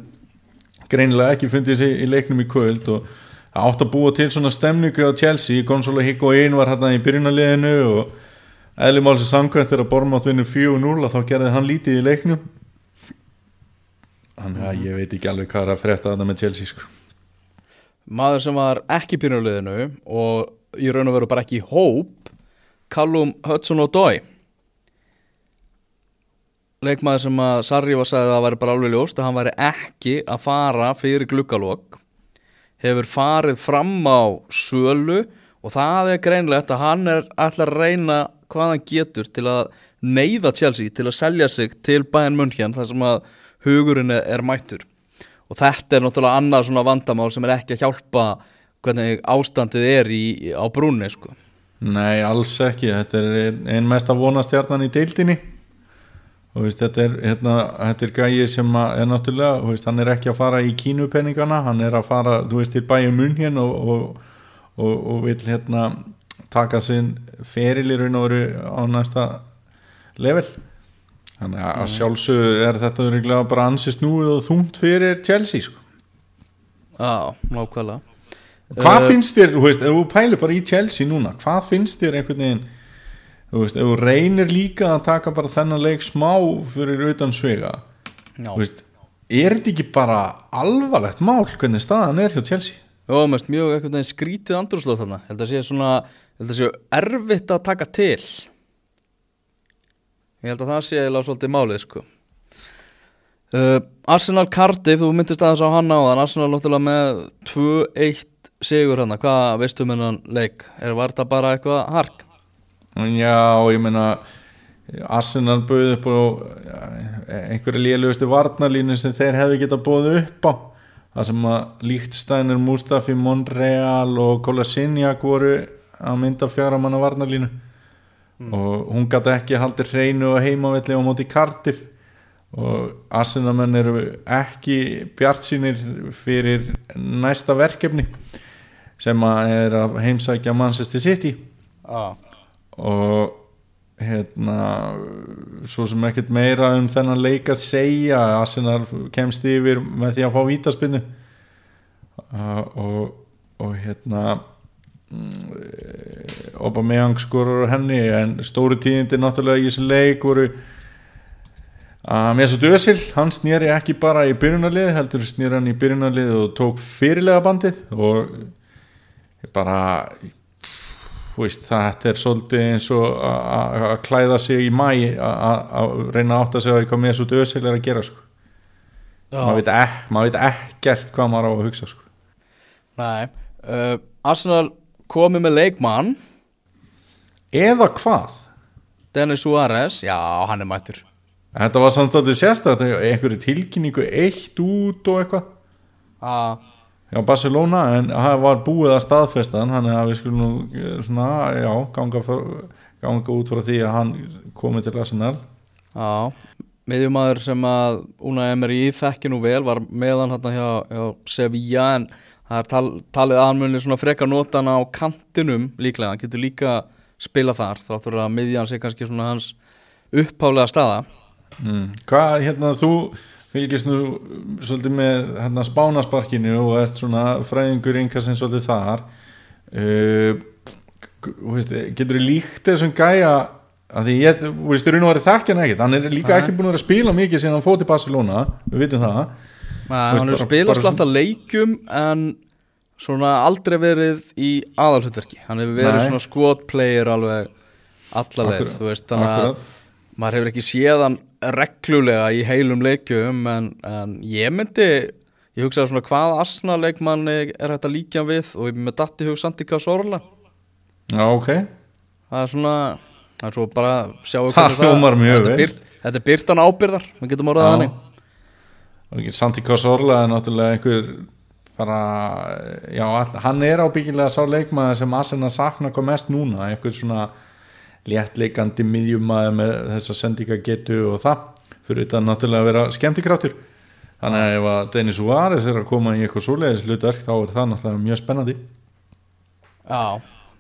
greinilega ekki fundið sig í leiknum í kvöld og átt að búa til svona stemningu á Chelsea. Gonzalo Higuain var hérna í byrjunarliðinu og eðli málsins samkvæmt þegar Bormátt vinnur 4-0 þá gerði hann lítið í leiknum þannig að ég veit ekki alveg hvað er að frétta þetta með Chelsea sko. maður sem var ekki byrjunarliðinu og í raun og veru bara ekki í hóp Callum Hudson og Dói leikmaður sem að Sarri var sagði að það væri bara alveg ljóst að hann væri ekki að fara fyrir gluggalokk hefur farið fram á sölu og það er greinlegt að hann er ætla að reyna hvað hann getur til að neyða Chelsea til að selja sig til Bayern München þar sem að hugurinn er, mættur. Og þetta er náttúrulega annað svona vandamál sem er ekki að hjálpa hvernig ástandið er í, á brúnni sko. Nei, alls ekki. Þetta er ein- ein mest að vona stjarnan í deildinni. Og veist, þetta, er, hérna, er gæi sem er náttúrulega, veist, hann er ekki að fara í kínupenningana, hann er að fara þú veist, til bæjum munn og, og, og, og vil hérna taka sinn feril í raun og veru á næsta level þannig að sjálfsögðu er þetta örugglega bara ansi snúið og þungt fyrir Chelsea sko. Já, nákvæmlega. Hvað Eh, finnst þér, þú veist, ef þú pælir bara í Chelsea núna, hvað finnst þér einhvern veginn, þú veist, ef þú reynir líka að taka bara þennan leik smá fyrir utan svega, þú veist, er þetta ekki bara alvarlegt mál hvernig staðan er hjá Chelsea? Jó, mest mjög einhvern veginn skrítið andrúslóð þarna. Held að sé svona, held að sé erfitt að taka til Ég held að það sé eiginlega svolítið málið sko. Uh, Arsenal Cardiff, þú myndist aðeins á hann á þann Arsenal náttúrulega með 2-1 sigur hann, hvað veistu um hennan leik? Er þetta bara eitthvað hark? Já, ég meina, Arsenal bauð upp á ja, einhverju lélugustu varnalínu sem þeir hefðu getað bóð upp á, það sem að Líktstænir, Mustafi, Monreal og Kolasiniak voru að mynda fjara manna varnalínu og hún gæti ekki haldið hreinu og heimavelli á móti Cardiff. Og Arsenalmenn eru ekki bjart sínir fyrir næsta verkefni sem að er að heimsækja Manchester City. Já og hérna svo sem ekkert meira um þennan leik að segja Arsenal kemst yfir með því að fá vítaspinnu uh, og, og hérna mm, Aubameyang skorur henni en stóru tíðindi náttúrulega í þessu leik voru að Mesut Özil, hann snýri ekki bara í byrjunarlið, heldur snýri hann í byrjunarlið og tók fyrirlega bandið og bara veist, þetta er svolítið eins og að klæða sig í mæ að reyna að átta sig á því hvað Mesut Özil er að gera sko. maður veit, ek, maður veit ekkert hvað maður á að hugsa sko. Nei, uh, Arsenal komið með leikmann eða hvað? Dennis Suárez, já, hann er mættur. Þetta var samt að þetta sérst að einhverju tilkynningu eitt út og eitthvað. Já, já, Barcelona, en það var búið að staðfesta hann, að við skulum nú eh, svona, já, ganga, for, ganga út frá því að hann komið til Arsenal. Já, miðjumæður sem að Una Emery þekki nú vel var meðan hérna hjá, hjá Sevilla en það er tal, talið að hann muni svona freka notan á kantinum líklega, hann getur líka spila þar þráttur að miðjan sé kannski svona hans upphálega staða mm. hvað, hérna, þú fylgist nú svolítið með hérna, spánasparkinu og ert svona fræðingur einhversins svolítið þar uh, veist, getur þú líkt þessum gæja að því ég, þú veist, þér nú að vera þekkjan ekkert hann er líka Nei. ekki búin að vera að spila mikið síðan hann fótt í Barcelona, við vitum það Nei, hann er bara- spilað bara slatta leikjum en svona aldrei verið í aðalhutverki hann hefur verið Nei. svona squad player alveg allaveg Akkurat, þú veist þannig að maður hefur ekki séð hann reglulega í heilum leikjum en, en ég myndi ég hugsaði svona hvað asna leikmann er líka hann við og ég með datti hug Santika Sorla Já, ok. Það er svona það er svo bara að sjá Það hljómar mjög þetta, vel. þetta er byrtan ábyrðar við getum orðað ekki, Santi Cazorla er náttúrulega einhver bara, já, all, hann er ábyggilega sá leikmaður sem Arsenal sakna hvað mest núna, einhver svona léttleikandi miðjumæður með þessa sendinga getu og það fyrir þetta náttúrulega að vera skemmtikráttur þannig að ef að Denis Suárez er að koma í eitthvað svoleiðis hlutverk þá er það náttúrulega mjög spennandi. Já,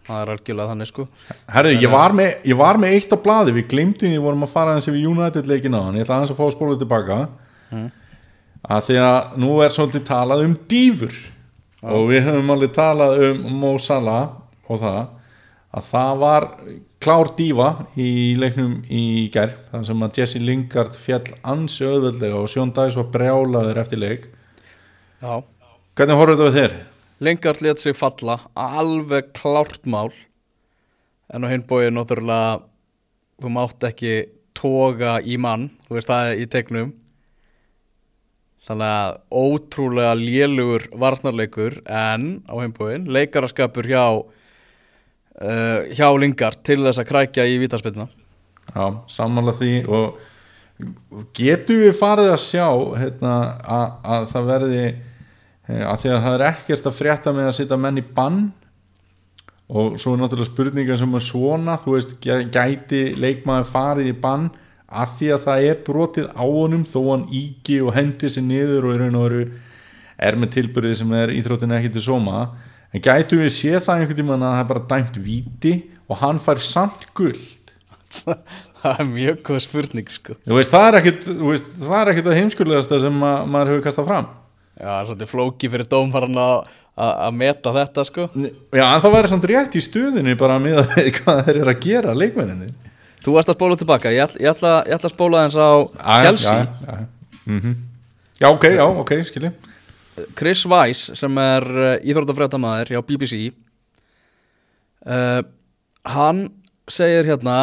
það er algjörlega þannig sko. Herri, ég var, með, ég var með eitt á blaði við glimtum því vorum að fara eins yfir United leikin á hann, ég ætla aðeins að fá að spóla tilbaka að því að nú er svolítið talað um dýfur. Og við höfum alveg talað um Mo Salah og það að það var klár dýfa í leiknum í gær þar sem að Jesse Lingard fjall ansi auðveldlega og Sjón Dæs var brjálaður eftir leik. Já. Hvernig horfður þetta við þér? Lengard let sig falla alveg klárt mál. En á hinn bóið náttúrulega þú mátt ekki toga í mann, þú veist það er í tegnum þannig að ótrúlega lélugur varsnarleikur en á bóið leikaraskapur hjá uh, hjá Lingard til þess að krækja í vítaspilna Já, sammála því og getum við farið að sjá hérna, að, að það verði eh, að því að það er ekkert að frétta með að setja menn í bann og svo er náttúrulega spurninga sem er svona, þú veist, gæ- gæti leikmaður farið í bann að því að það er brotið á honum þó hann ígi og hendi sér niður og raun og veru er með tilbyrðið sem er íþróttin ekki til sóma. En gætu við sé það einhvern tímann að það er bara dæmt víti og hann fær samt guld það er mjög góð spurning sko. Veist, það er ekkit, það er ekkit að heimskulegasta sem að, maður hefur kastað fram. Já, það er svolítið flóki fyrir dómfaran að meta þetta sko. Já, en það væri samt rétt í stuðinu bara með að hvað þeir eru að gera leikmenninni Þú varst að spóla tilbaka, ég, ætl, ég, ætla, ég ætla að spóla eins á Chelsea Já, já, já. Mm já ok, já, ok, skilji. Chris Weiss sem er uh, íþróttafréttamaður hjá BBC uh, hann segir hérna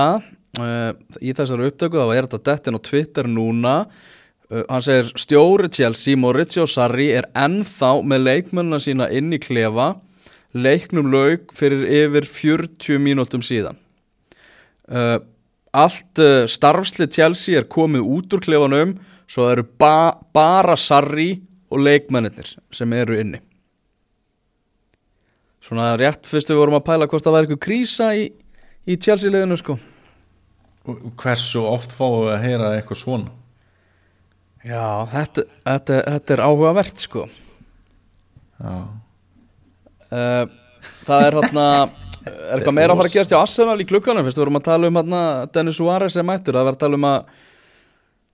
uh, í þessari upptöku þá er þetta dettin á Twitter núna uh, hann segir stjóri Chelsea Maurizio Sarri er ennþá með leikmennina sína inn í klefa. Leiknum lauk fyrir yfir 40 mínútum síðan. Uh, allt uh, starfslið Chelsea er komið út úr klefanum svo það eru ba bara Sarri og leikmennir sem eru inni. Svona rétt fyrst við vorum að pæla hvort það væri eitthvað krísa í, í Chelsea liðinu sko Hversu oft fáum við að heyra eitthvað svona? Já, þetta, þetta, þetta er áhugavert sko. Já, uh, það er hérna er eitthvað meira að fara að gerast hjá Arsenal í klukkanum við vorum að tala um hérna Dennis Suárez sem mættur, það var að tala um að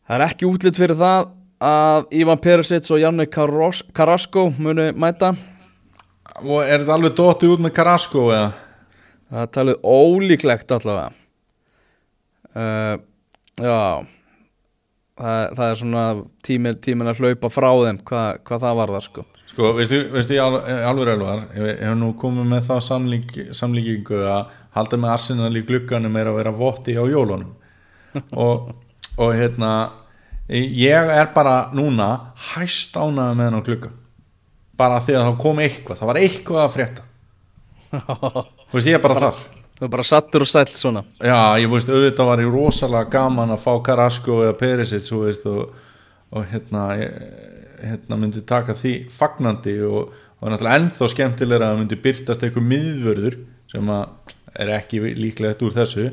það er ekki útlitt fyrir það að Ivan Perisic og Janne Carrasco muni mæta. Og er þetta alveg dottið út með Carrasco eða? það er talið ólíklegt allavega. Uh, já. Það, það er svona tímin, tímin að hlaupa frá þeim hvað, hvað það var það sko Sko, veistu, veistu al- alveg elvar ég hef nú komið með það samlík, samlíkingu að halda með Arsenal í glugganum er að vera votti á jólunum. Og, og hérna ég er bara núna hæst ánægð með hennar glugga. Bara því að það kom eitthvað það var eitthvað að frétta. Þú veist ég er bara þar. það er bara sattur og sæll svona. Já ég veist auðvitað var ég rosalega gaman að fá Carrasco eða Perisic þú og, og hérna ég, hérna myndi taka því fagnandi og, og náttúrulega ennþá skemmtilega að myndi byrtast eitthvað miðvörður sem er ekki líklegt úr þessu.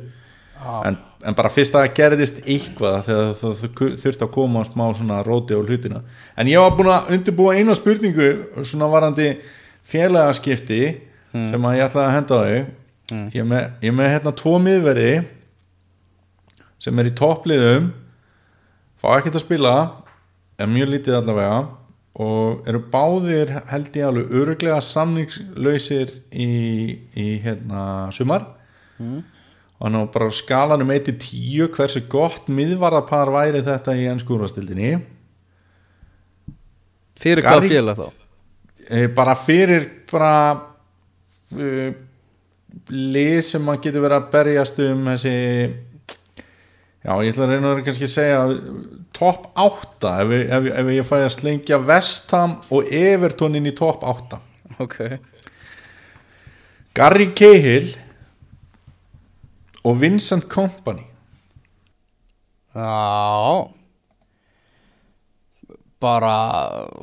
En, en bara fyrst að það gerðist eitthvað þegar það, þurfti að koma á smá svona róti á hlutina. En ég var búin að undirbúa eina spurningu svona varandi félagaskipti sem að ég ætlaði að henda á þig. Ég, er með, ég með hérna tvo miðverði sem er í toppliðum. Fá ekkert að spila en mjög lítið allavega og eru báðir held ég alveg öruglega samningslausir í, í hérna sumar. Og hann á bara skalanum 1-10 hversu gott miðvarðapar væri þetta í ennskúrastildinni fyrir Garri- hvað félag þá? E, bara fyrir bara uh, lið sem maður getur verið að berjast um þessi já, ég ætla að reyna að kannski segja topp 8 ef, ef, ef ég fæ að slengja Vestham og Everton inn í topp 8 ok. Gary Cahill og Vincent Kompany. Já. Bara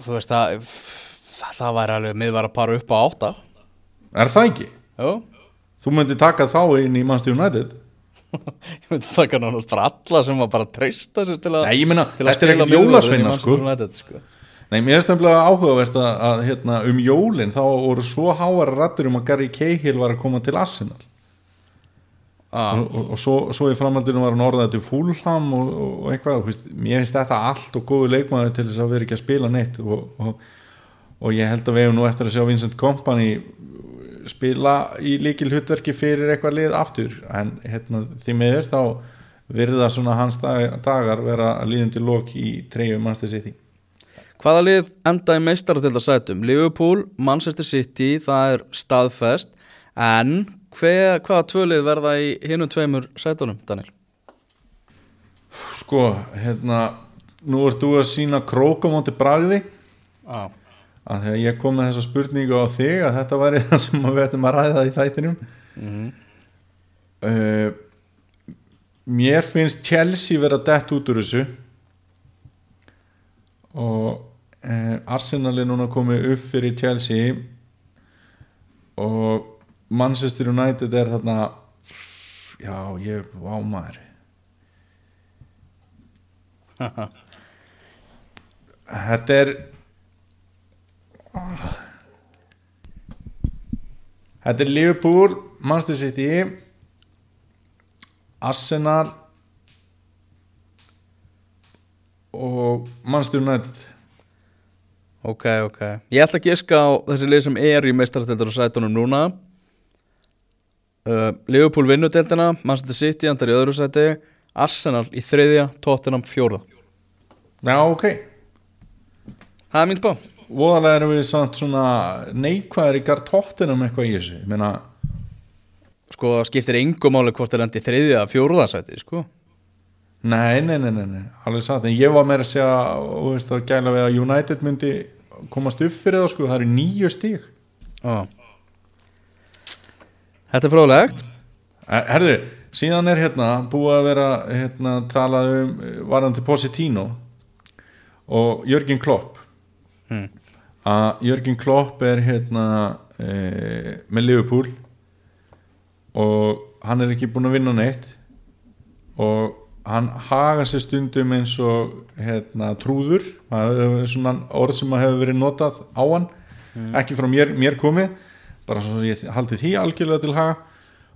þú veist að það, það væri alveg miðvar að para upp á átta. Er það ekki? Jú, Þú myndi taka þá inn í Manchester United ég myndi taka náttúrulega bara alla sem var bara að treysta sér til að Nei, ég meina, að þetta er í jólasveina sko. Sko. Nei, mér er stefnilega áhugavert að, að hérna, um jólin þá voru svo háara rættur um að Gary Cahill var að koma til Arsenal. Ah, og, og, og svo, svo í framhaldinu var hann orðað til Fulham og, og, og eitthvað, mér finnst þetta allt og góðu leikmaður til þess að vera ekki að spila neitt og, og, og ég held að við hefum nú eftir að sjá Vincent Kompany spila í líkil hlutverki fyrir eitthvað lið aftur en hérna, því meður þá virða svona hans dag, dagar vera líðandi lók í treyju Manchester City Hvaða lið enda í meistaratildarsætum? Liverpool, Manchester City, það er staðfest en hver, hvaða tvö lið verða í hinum tveimur sætunum, Daniel? Sko, hérna nú ert þú að sína krókamóti bragði Ah. Að þegar ég kom með þessa spurningu á þig að þetta væri það sem við ættum að ræða í þættinum. Uh, mér finnst Chelsea vera dett út úr þessu. Og uh, Arsenal er núna komið upp fyrir Chelsea. Og Manchester United er þarna já, ég, vá maður. Þetta er Þetta er Liverpool, Manchester City Arsenal og Manchester United Ok, ok. Ég ætla að giska á þessi lið sem er í meistaratildarsætunum núna. Uh, Liverpool vinnur deildina, Manchester City andar í öðru sæti, Arsenal í þriðja, Tottenham fjórða. Já, ok Það er mín spá. Voðalega erum við samt svona neikvæðir í gartóttinum eitthvað í þessu meina, Sko, það skiptir engum máli hvort endi í þriðja, fjórða sæti, sko. nei, nei, nei, nei, nei alveg satt, en ég var meira að segja og veist að gæla við að United myndi komast upp fyrir það sko, það eru nýju stíg Ah. Þetta er fróðlegt. Herðu, síðan er hérna búið að vera hérna talað um eh, varandi Positino og Jörgin Klopp Hmm. Að Jörgin Klopp er hérna e, með Liverpool og hann er ekki búin að vinna neitt og hann haga sér stundum eins og hérna, trúður svona orð sem hefur verið notað á hann ekki frá mér, mér komið bara svo ég haldi því algjörlega til haga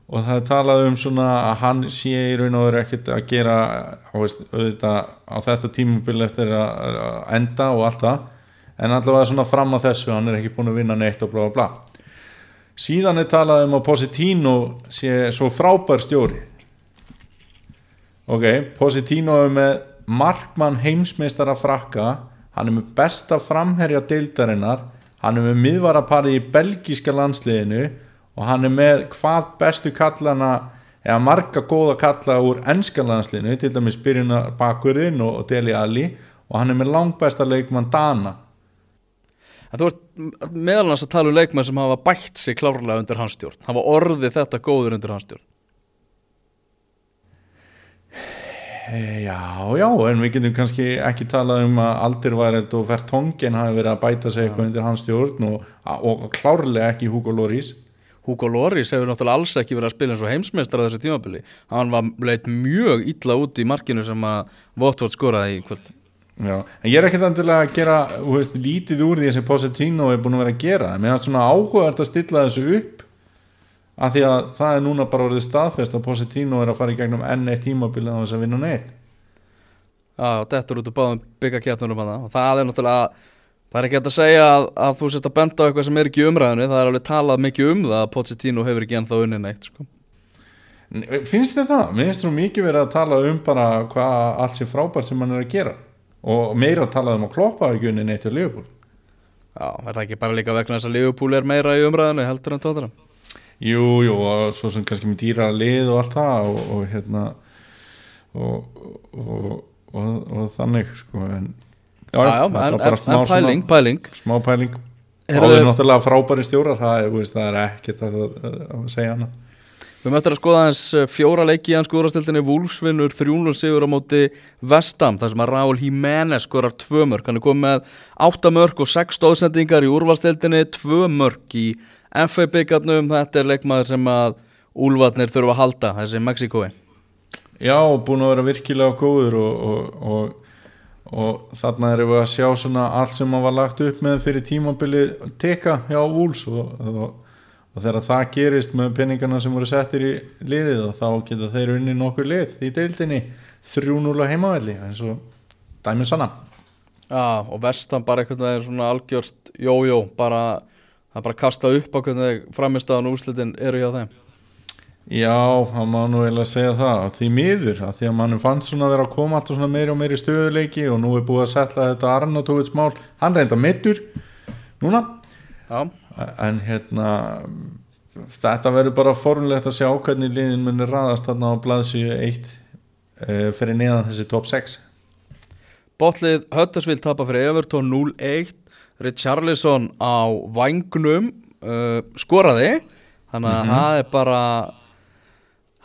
og það er talað um svona að hann sé í raun og veru ekkert að gera á, veist, auðvitað, á þetta tímabil eftir að, að enda og allt það en allavega svona fram á þessu hann er ekki búin að vinna neitt og bla bla síðan er talað um að Positino sé svo frábær stjóri. Ok, Positino er með markmann heimsmeistara frakka. Hann er með besta framherja deildarinnar. Hann er með miðvaraparið í belgíska landsliðinu. Og hann er með hvað bestu kallana eða marga góða kalla úr ennska landsliðinu, til dæmis byrjunar bakurinn og, Deli Ali og hann er með langbæsta leikmann Dana En þú ert meðal hans að tala um leikmenn sem hafa bætt sig klárlega undir hans stjórn. Hafa orðið þetta góður undir hans stjórn. Já, já, en við getum kannski ekki talað um að Aldirværeld og Vertongen hafi verið að bæta sig eitthvað undir hans stjórn og, og klárlega ekki Hugo Lloris Hugo Lloris hefur náttúrulega alls ekki verið að spila eins og heimsmeistar á þessu tímabili. Hann var leitt mjög illa út í markinu sem að Votvort skoraði í kvöld. Já, en ég er ekkert endilega að gera veist, lítið úr því sem Positino er búin að vera að gera. En mér er svona áhugavert að stilla þessu upp af því að það er núna bara orðið staðfest að Positino er að fara í gegnum enn eitt tímabili á þess að vinna neitt. Já, þetta er út úr báðum byggakjartunum hann og það er náttúrulega, það er ekki hægt að segja að, að þú sért að benda á eitthvað sem er ekki umræðinu, það er alveg talað mikið um það að Pochettino hefur ekki ennþá unni neitt, sko. finnst þið það? Mér finnst þú mikið verið að tala um bara hvað allt sé frábært sem hann er að gera og meira að tala um að kloppa ekki unni neitt á Leopold Já, er það ekki bara líka vegna þess að Liverpool er meira í umræðinu heldur en tóttar Jú, jú, og svo sem kannski með dýra lið og allt það og, og hérna og, og, og, og þannig sko en já, Já, já, en, en, smá, en pæling, svona, pæling smá pæling. Og það er náttúrulega frábæri stjórar það er, það er ekkert að, að, segja annað Við möttum að skoða hans fjóra leiki í hans skórastildinni Wolfsvinnur 3-0 sigur á móti Vestam þar sem að Raúl Jiménez skorar tvö mörg hann er komið með 8 mörg og 6 stóðsendingar í úrvalstildinni tvö mörg í FA byggarnum þetta er leikmaður sem að Úlfarnir þurfa að halda þessi Mexikói Já, búin að vera virkilega góður og, og, og, og þarna erum við að sjá allt sem hann var lagt upp með fyrir tímabili teka hjá Úls og, og, þegar það gerist með peningana sem voru settir í liðið og þá geta þeir unni nokkur lið í deildinni. 3-0 heimavelli eins og dæmið sanna. Já, og Vestam bara einhvern veginn svona algjört jójó, bara það er bara kastað upp á hvernig framistaðan og úrslitin eru hjá þeim. Já, það má nú eiginlega segja það. Og því miður, að því að mannum fannst svona að vera að koma alltaf svona meiri og meiri stöðuleiki og nú er búið að setla þetta Arnautovits mál hann reynda mittur núna. Já, en hérna þetta verður bara forunlegt að sjá hvernig liðin munir raðast þarna á blaðsíu 1 uh, fyrir neðan þessi top 6 Botlið Höttersvill tapa fyrir Everton 0-1 Richarlison á vangnum uh, skoraði. Þannig að það er bara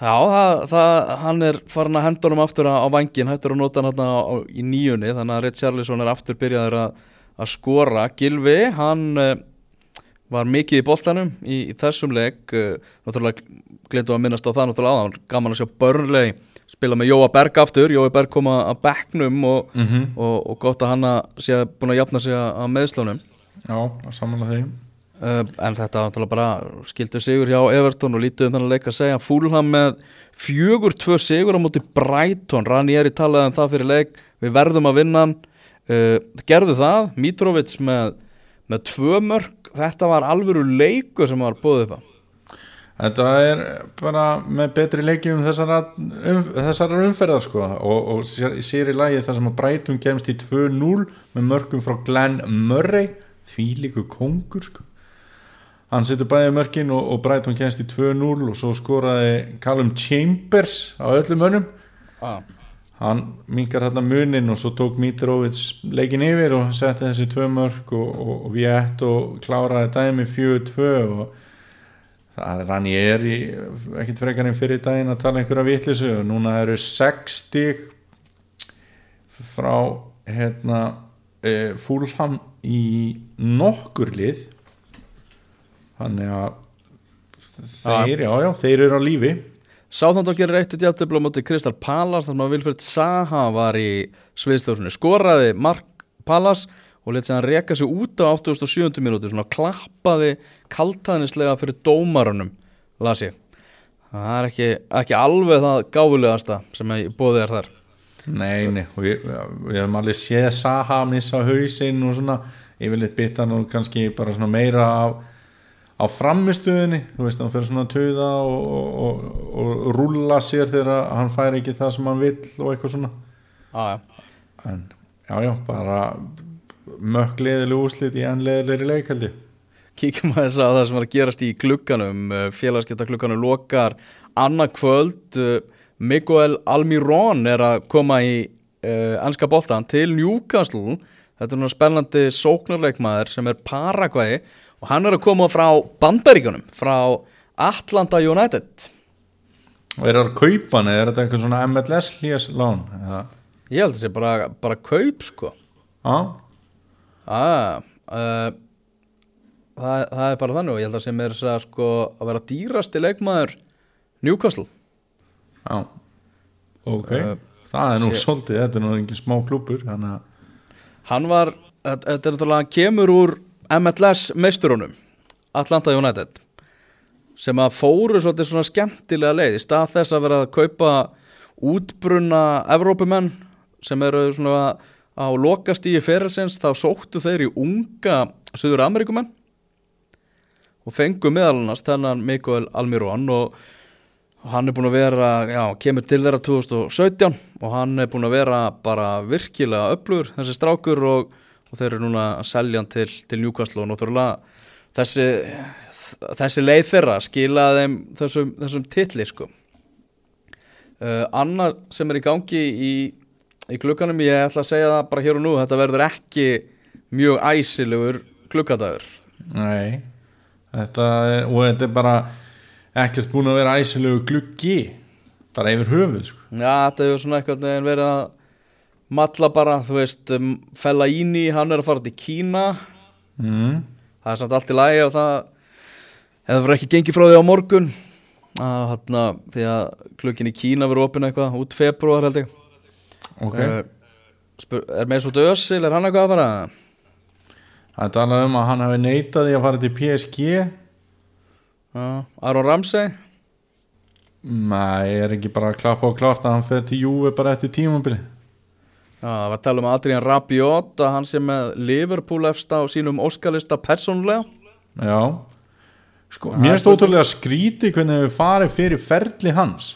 já, það, það, hann er farin að henda honum aftur á, á vangin hættur að nota hann þarna á, í nýjunni. Þannig að Richarlison er aftur byrjaður að, að skora. Gilvi, hann uh, var mikið í boltanum í, í þessum leik. Uh, náttúrulega glindu að minnast á það náttúrulega áðan. Gaman að sjá börnlegi spila með Jóa Berg aftur, Jói Berg kom að bekknum og, mm -hmm. og, og gott að hann að sé búin að jafna sig að að meðslunum Já, að samanlega þeim uh, en þetta náttúrulega bara skildu sigur hjá Everton og lítið um þannig leik að segja. Fúlham með fjögur tvö sigur á móti Brighton. Ranieri talaði um það fyrir leik. Við verðum að vinna uh, gerðu það, Mitrovic með, með tvö mörg þetta var alvöru leikur sem var búið upp á. Þetta er bara með betri leikjum þessara, um, þessara umferðar sko og, og sér, sér í lagi þar sem að Brighton gemst í 2-0 með mörgum frá Glenn Murray því líku kongur sko. Hann setur bæði mörkin og, og Brighton gemst í 2-0 og svo skoraði Callum Chambers á öllum önum ah. Hann minkar hérna munin og svo tók Mitrovic leikin yfir og setti þessi tvö mörg og, og, og við ett og kláraði dæmi 4-2 og það rann ég er í ekkert frekar en fyrir daginn að tala einhverja vitlisu og núna eru 6 stig frá hérna e, fúlham í nokkur lið. Þannig að þeir, já já, þeir eru á lífi Sáþándó gerir eitt í djáttöfla á móti Kristal Pallas þar sem að Vilfred Saha var í sviðstjórnum skoraði Mark Pallas og letið hann reka sig út á 87. minúti svona klappaði kaltaðnislega fyrir dómarunum las ég það er ekki, ekki alveg það gáfulegasta sem ég bóði er þar Nei, nei, og ég, við hefum alveg séð Saha missa hausinn og svona yfirleitt bytta nú kannski bara svona meira af á framistuðinni, þú veist, hann fyrir svona að töða og, og, og, og rúlla sér þegar hann fær ekki það sem hann vill og eitthvað svona. Ah, ja. en já, já, bara mökkleðileg úslit í ennleðilegri leik held ég. Kíkjum að þess að það sem var að gerast í klukkanum félagskepta klukkanum lokar annað kvöld Miguel Almirón er að koma í uh, anska boltan til Newcastle. Þetta er náttúrulega spennandi sóknarleikmaður sem er Paraguay og hann er að koma frá bandaríkunum frá Atlanta United. Og er það að kaupa hann eða er þetta eitthvað svona MLS lán eða? Ég held að það sé bara, bara kaup sko. Já, ah, uh, það, það er bara þannig og ég held að sem er að, sko, að vera dýrasti leikmaður Newcastle. Já. Ok, Uh, það er nú sé- svolítið, þetta er nú engin smá klúpur Hann var, þetta er náttúrulega, hann kemur úr MLS meisturunum, Atlanta United, sem að fóru svolítið svona skemmtilega leið í stað þess að vera að kaupa útbrunna Evrópumenn sem eru svona á lokastíi ferilsins, þá sóttu þeir í unga Suður Amerikumenn og fengu meðal annars þennan Mikael Almirón og hann er búin að vera, já, kemur til þeirra 2017 og hann er búin að vera bara virkilega öflugur þessi strákur og, og þeir eru núna að selja hann til, til Newcastle og náttúrulega þessi, þessi leið þeirra skilaði þeim þessum, þessum titli sko uh, annað sem er í gangi í, í klukkanum, ég ætla að segja það bara hér og nú, þetta verður ekki mjög æsilegur klukkadagur Nei þetta er, og þetta er bara ekkert búin að vera æsilegu gluggi bara yfir höfuð sko. Já, þetta hefur svona eitthvað verið að matla bara, þú veist um, Fellaini, hann er að fara til Kína. Mm. það er samt allt í lagi og það hefur verið ekki gengið frá því á morgun. Að, hana, því að klukkin í Kína verður opinn eitthvað út februar held ég. Ok, spyr, er með svo dösil, er hann eitthvað að fara? Það er talað um að hann hafi neitað því að fara til PSG Já, Aron Ramsey? Nei, er ekki bara að klappa og klárt að hann fer til Júve bara eftir tímabili Já, það var að tala um Adrian Rabiot að hann sé með Liverpool efst á sínum óskalista persónulega. Já. Sko, Mér er stóðtúrulega skríti hvernig við farið fyrir ferli hans.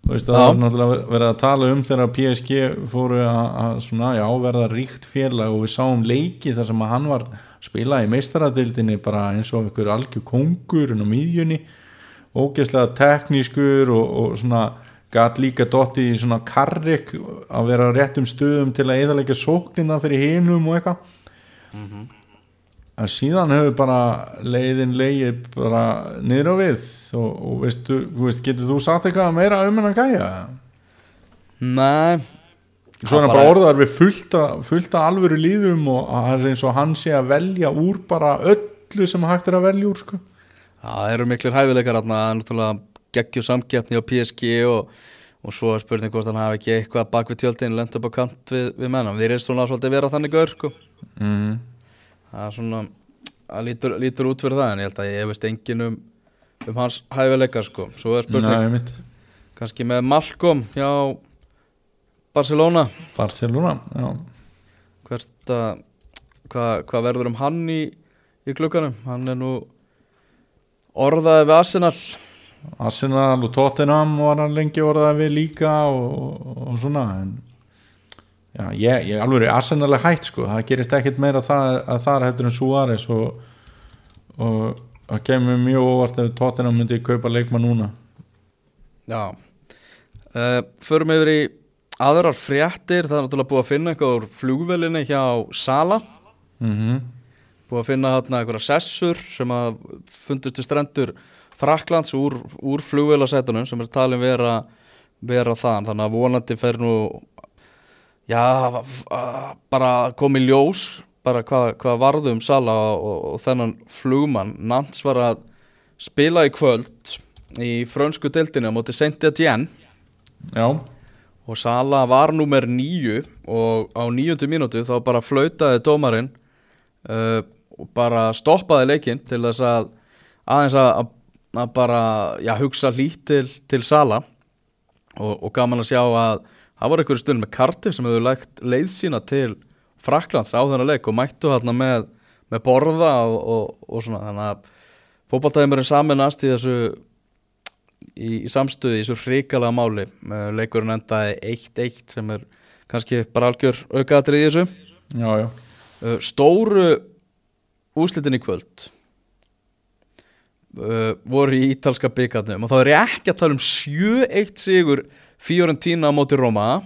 Þú veist að það var náttúrulega verið að tala um þegar PSG fóru að, að svona, já, verða ríkt félag og við sáum leiki þar sem að hann var að spila í meistaradildinni bara eins og einhver algjör kongur en á miðjunni. Ógeðslega teknískur og, og svona gat líka dotti í svona karrik að vera á réttum stöðum til að eðalega sóknina fyrir hinum og eitthvað en síðan hefur bara leiðin leið bara niður á við og, og veistu, veist, getur þú sagt eitthvað meira um hennan gæja? Nei, Svona bara bara- orðar við fullta, fullta alvöru líðum og að það er eins og hann sé að velja úr bara öllu sem hægt er að velja úr sko. Það eru miklir hæfileikar er náttúrulega geggjur samkeppni á PSG og, og svo er spurning hvort hann hafi ekki eitthvað bak við tjöldin lent upp á kant við, við menna við erum svona svolítið vera þannig gaur sko. mm. það er svona það lítur, lítur út fyrir það en ég held að ég veist engin um, um hans hæfileikar sko. svo er spurning Nei, mitt kannski með Malcolm hjá Barcelona Barcelona, já hvert að hvað hva verður um hann í, í klukkanum hann er nú orðaði við Arsenal Arsenal og Tottenham var hann lengi orðað við líka og, og, svona en já, ég, ég alveg er Arsenal er hætt sko, það gerist ekkit meira það, að það er hættur en Suárez og, og það kemur mjög óvart ef Tottenham myndi kaupa leikmann núna. Já. Uh, Förum yfir í aðrar fréttir. Það er náttúrulega búið að finna eitthvað úr flugvelinni hjá Sala. Mm Búið að finna þarna eitthvað sessur sem að fundust við strendur Fraklands úr, úr flugvelasætunum sem er talin vera, vera þann þannig að vonandi fer nú já, bara komi ljós bara hvað, hvað varðu um Sala og, og þennan flugmann. Nants var að spila í kvöld í frönsku deildinu á móti Saint-Étienne. Já, og Sala var númer nýju og á níundu mínútu þá bara flautaði dómarinn uh, og bara stoppaði leikinn til þess að aðeins að, að, bara já, hugsa lít til, til Sala og, og gaman að sjá að það var einhverju stund með Cardiff sem hefur lagt leið sína til Fraklands á þennan leik og mættu hérna með, með borða og, og, og svona. Þannig að fótballtæðimurinn saminast í þessu í, í samstöði í þessu hrikalega máli. Eh, leikurinn endaði 1-1 sem er kannski bara algjör aukaðatrið í þessu. Já, já. Uh, stóru úslitin í kvöld uh, voru í ítalska byggarnum og þá er ég ekki að tala um 7-1 sigur Fiorentina á móti Roma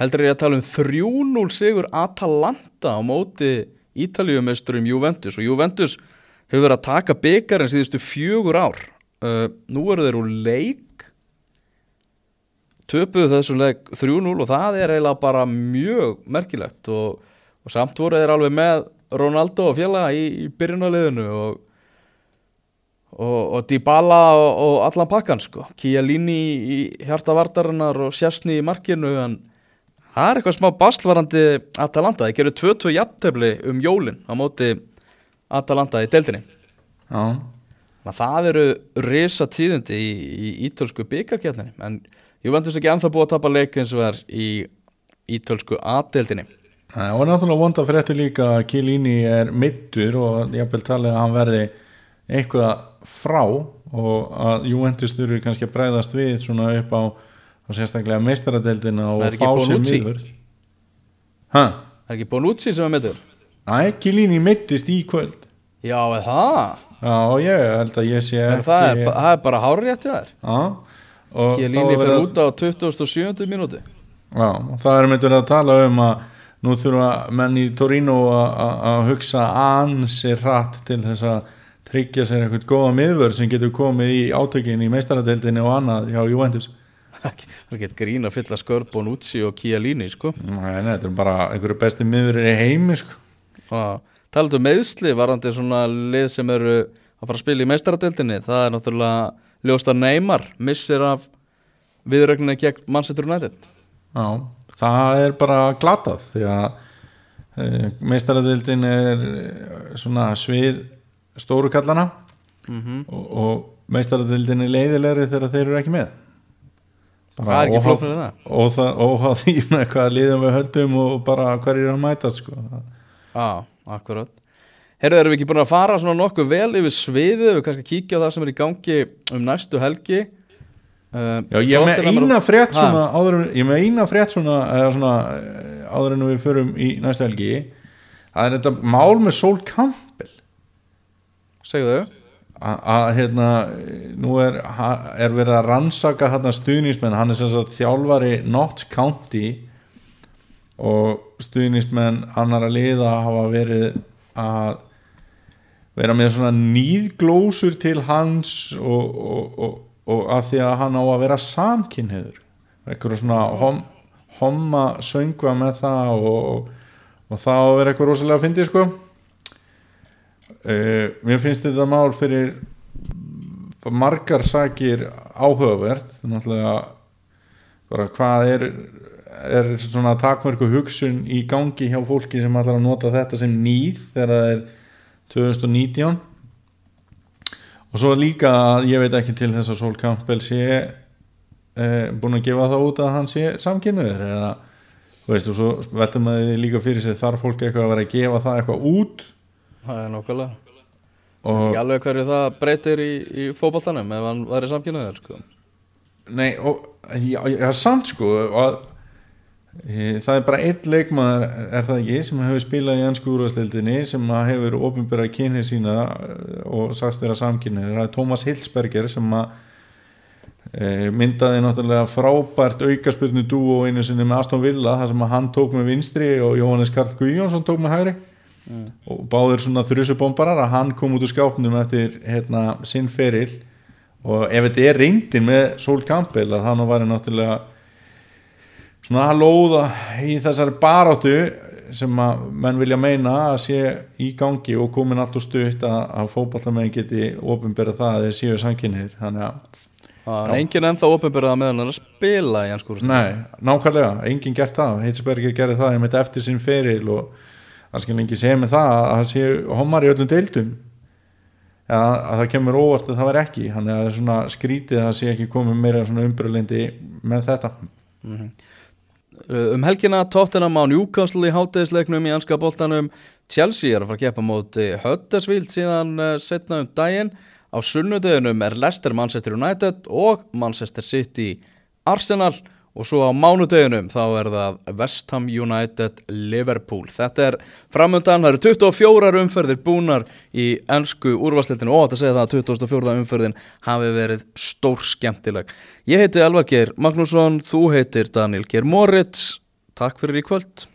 heldur ég að tala um 3-0 sigur Atalanta á móti Ítalíumesturum Juventus. Og Juventus hefur verið að taka byggarinn síðustu fjögur ár. Uh, nú eru þeir úr leik töpuðu þessu leik 3-0 og það er eiginlega bara mjög merkilegt. Og, og samt voru þeir alveg með Ronaldo og félaga í, í byrjunarliðinu og, og, og Dybala og, og allan pakkan sko. Chiellini í hjarta vardarinnar og Sjastni í markinu en það er eitthvað smá baslvarandi Atalanta, þeir gerðu 2-2 jafntefli um jólin á móti Atalanta í deildinni. Já, það eru risa tíðindi í, í ítölsku byggarkjarninni en Juventus ekki ennþá búið að tapa leik eins og er í ítölsku aðdeldinni Nei, og náttúrulega vonda frétti líka að Kilini er middur og ég vil tala að hann verði eitthvað frá og að Juventus þurfi kannski að bræðast við svona upp á, á sérstaklega meistaradeildina og fá sér miðvörð Hæ? Það er ekki Bonucci sem er meittur Æ, Kilini meittist í kvöld. Já, er það? Já, ég held að ég sé ekki það, er, það er bara hárrétt hjá þér. Er fyrir út á 27. mínúti Já, það er myndur að tala um að nú þurfa menn í Torino að- hugsa ansi hratt til þess að tryggja sér eitthvað góða miðvör sem getur komið í átökin í meistaradeildinni og annað hjá Juventus Það get grín að fylla skörp Bonucci og Chiellini sko. Þetta er bara einhverju besti miðvörir í heimi sko. Og Talandi um meðsli varandi svona lið sem eru að fara að spila í meistaradeildinni Það er náttúrulega ljóst að Neymar missir af viðrögninni gegn Manchester United Já, það er bara glatað því að e, meistaradeildin er eh, svona svið stóru kallana. Mm og, og meistaradeildin er leiðilegri þegar þeir eru ekki með. Það er ekki óháð- það. óháð óháð því með hvað liðum við höldum og bara hverjir að mæta sko. Já, akkurat. Herðu, erum við ekki búin að fara svona nokkuð vel yfir sviðið? Við kannski kíkja á það sem er í gangi um næstu helgi. Uh, Já, ég með eina frétt svona, áður, ég með eina frétt svona, svona eh, áður en við förum í næstu helgi. Það er þetta mál með Campbell Segðu þau. Að að, hérna nú er, er verið að rannsaka hérna stuðnismenn, hann er sem sagt þjálfari Notts County og stuðnismenn annara liða hafa verið að vera með svona nýðglósur til hans og, og, og, og að því að hann á að vera samkynniður eitthvað svona hom, homma söngva með það og það á að vera eitthvað rosalega að fyndi sko uh, mér finnst þetta mál fyrir margar sakir áhugavert. Hvað er er svona takmörku hugsun í gangi hjá fólki sem ætlar að nota þetta sem nýð þegar það er 2019 og svo líka að ég veit ekki til þess að Sol Campbell sé eh, búin að gefa það út að hann sé samkynniður eða þú veist og svo veltum maður líka fyrir sig þarf fólk eitthvað að vera að gefa það eitthvað út Það er nokkulega og Ekki alveg hverju það breytir í, í fótboltanum ef hann væri samkynnaður sko. Nei, og já, já, samt sko og að, e, það er bara einn leikmaður er það ekki sem hefur spilað í ennsku úrvastildinni sem hefur ofinbyrða kynni sína eh, og sagst vera samkynni það er Tómas Hilsberger sem að e, myndaði náttúrulega frábært aukaspurnu dúo einu sinni með Aston Villa þar sem að hann tók með vinstri og Jóhannes Karl Guðjónsson tók með hægri og báðir svona þrjusubombarar að hann kom út úr skápnum eftir hérna, sinn feril og ef þetta er reyndin með Sol Campbell að hann var náttúrulega svona að lóða í þessari baráttu sem að menn vilja meina að sé í gangi og komin allt úr stutt að, að fótballamenn geti ofinberða það að þeir séu samkynnir þannig að, Það er enginn ennþá ofinbyrðað meðan hann að spila í hans skúrst nei, nákvæmlega. Enginn gert það, Heitsberger gerði það einmitt eftir sinn feril og það skil ekki segja með það að það sé homar í öllum deildum. Ja, að það kemur óvart að það var ekki. Það er svona skrítið að það sé ekki komið meira svona umbröðlendi með þetta. Um helgina Tottenham á Newcastle í hátæðisleiknum í anska boltanum. Chelsea er að fara að keppa móti Huddersfield síðan uh, setna um daginn. Á sunnudeginum er Leicester Manchester United og Manchester City Arsenal og svo á mánudeginum þá er það West Ham United Liverpool. Þetta er framöndan, það eru 24 umferðir búnar í ennsku úrvarsleitinu og þetta segja það að 24 umferðin hafi verið stór skemmtileg ég heiti Elvar Geir Magnússon, þú heitir Daniel Geir Moritz. Takk fyrir í kvöld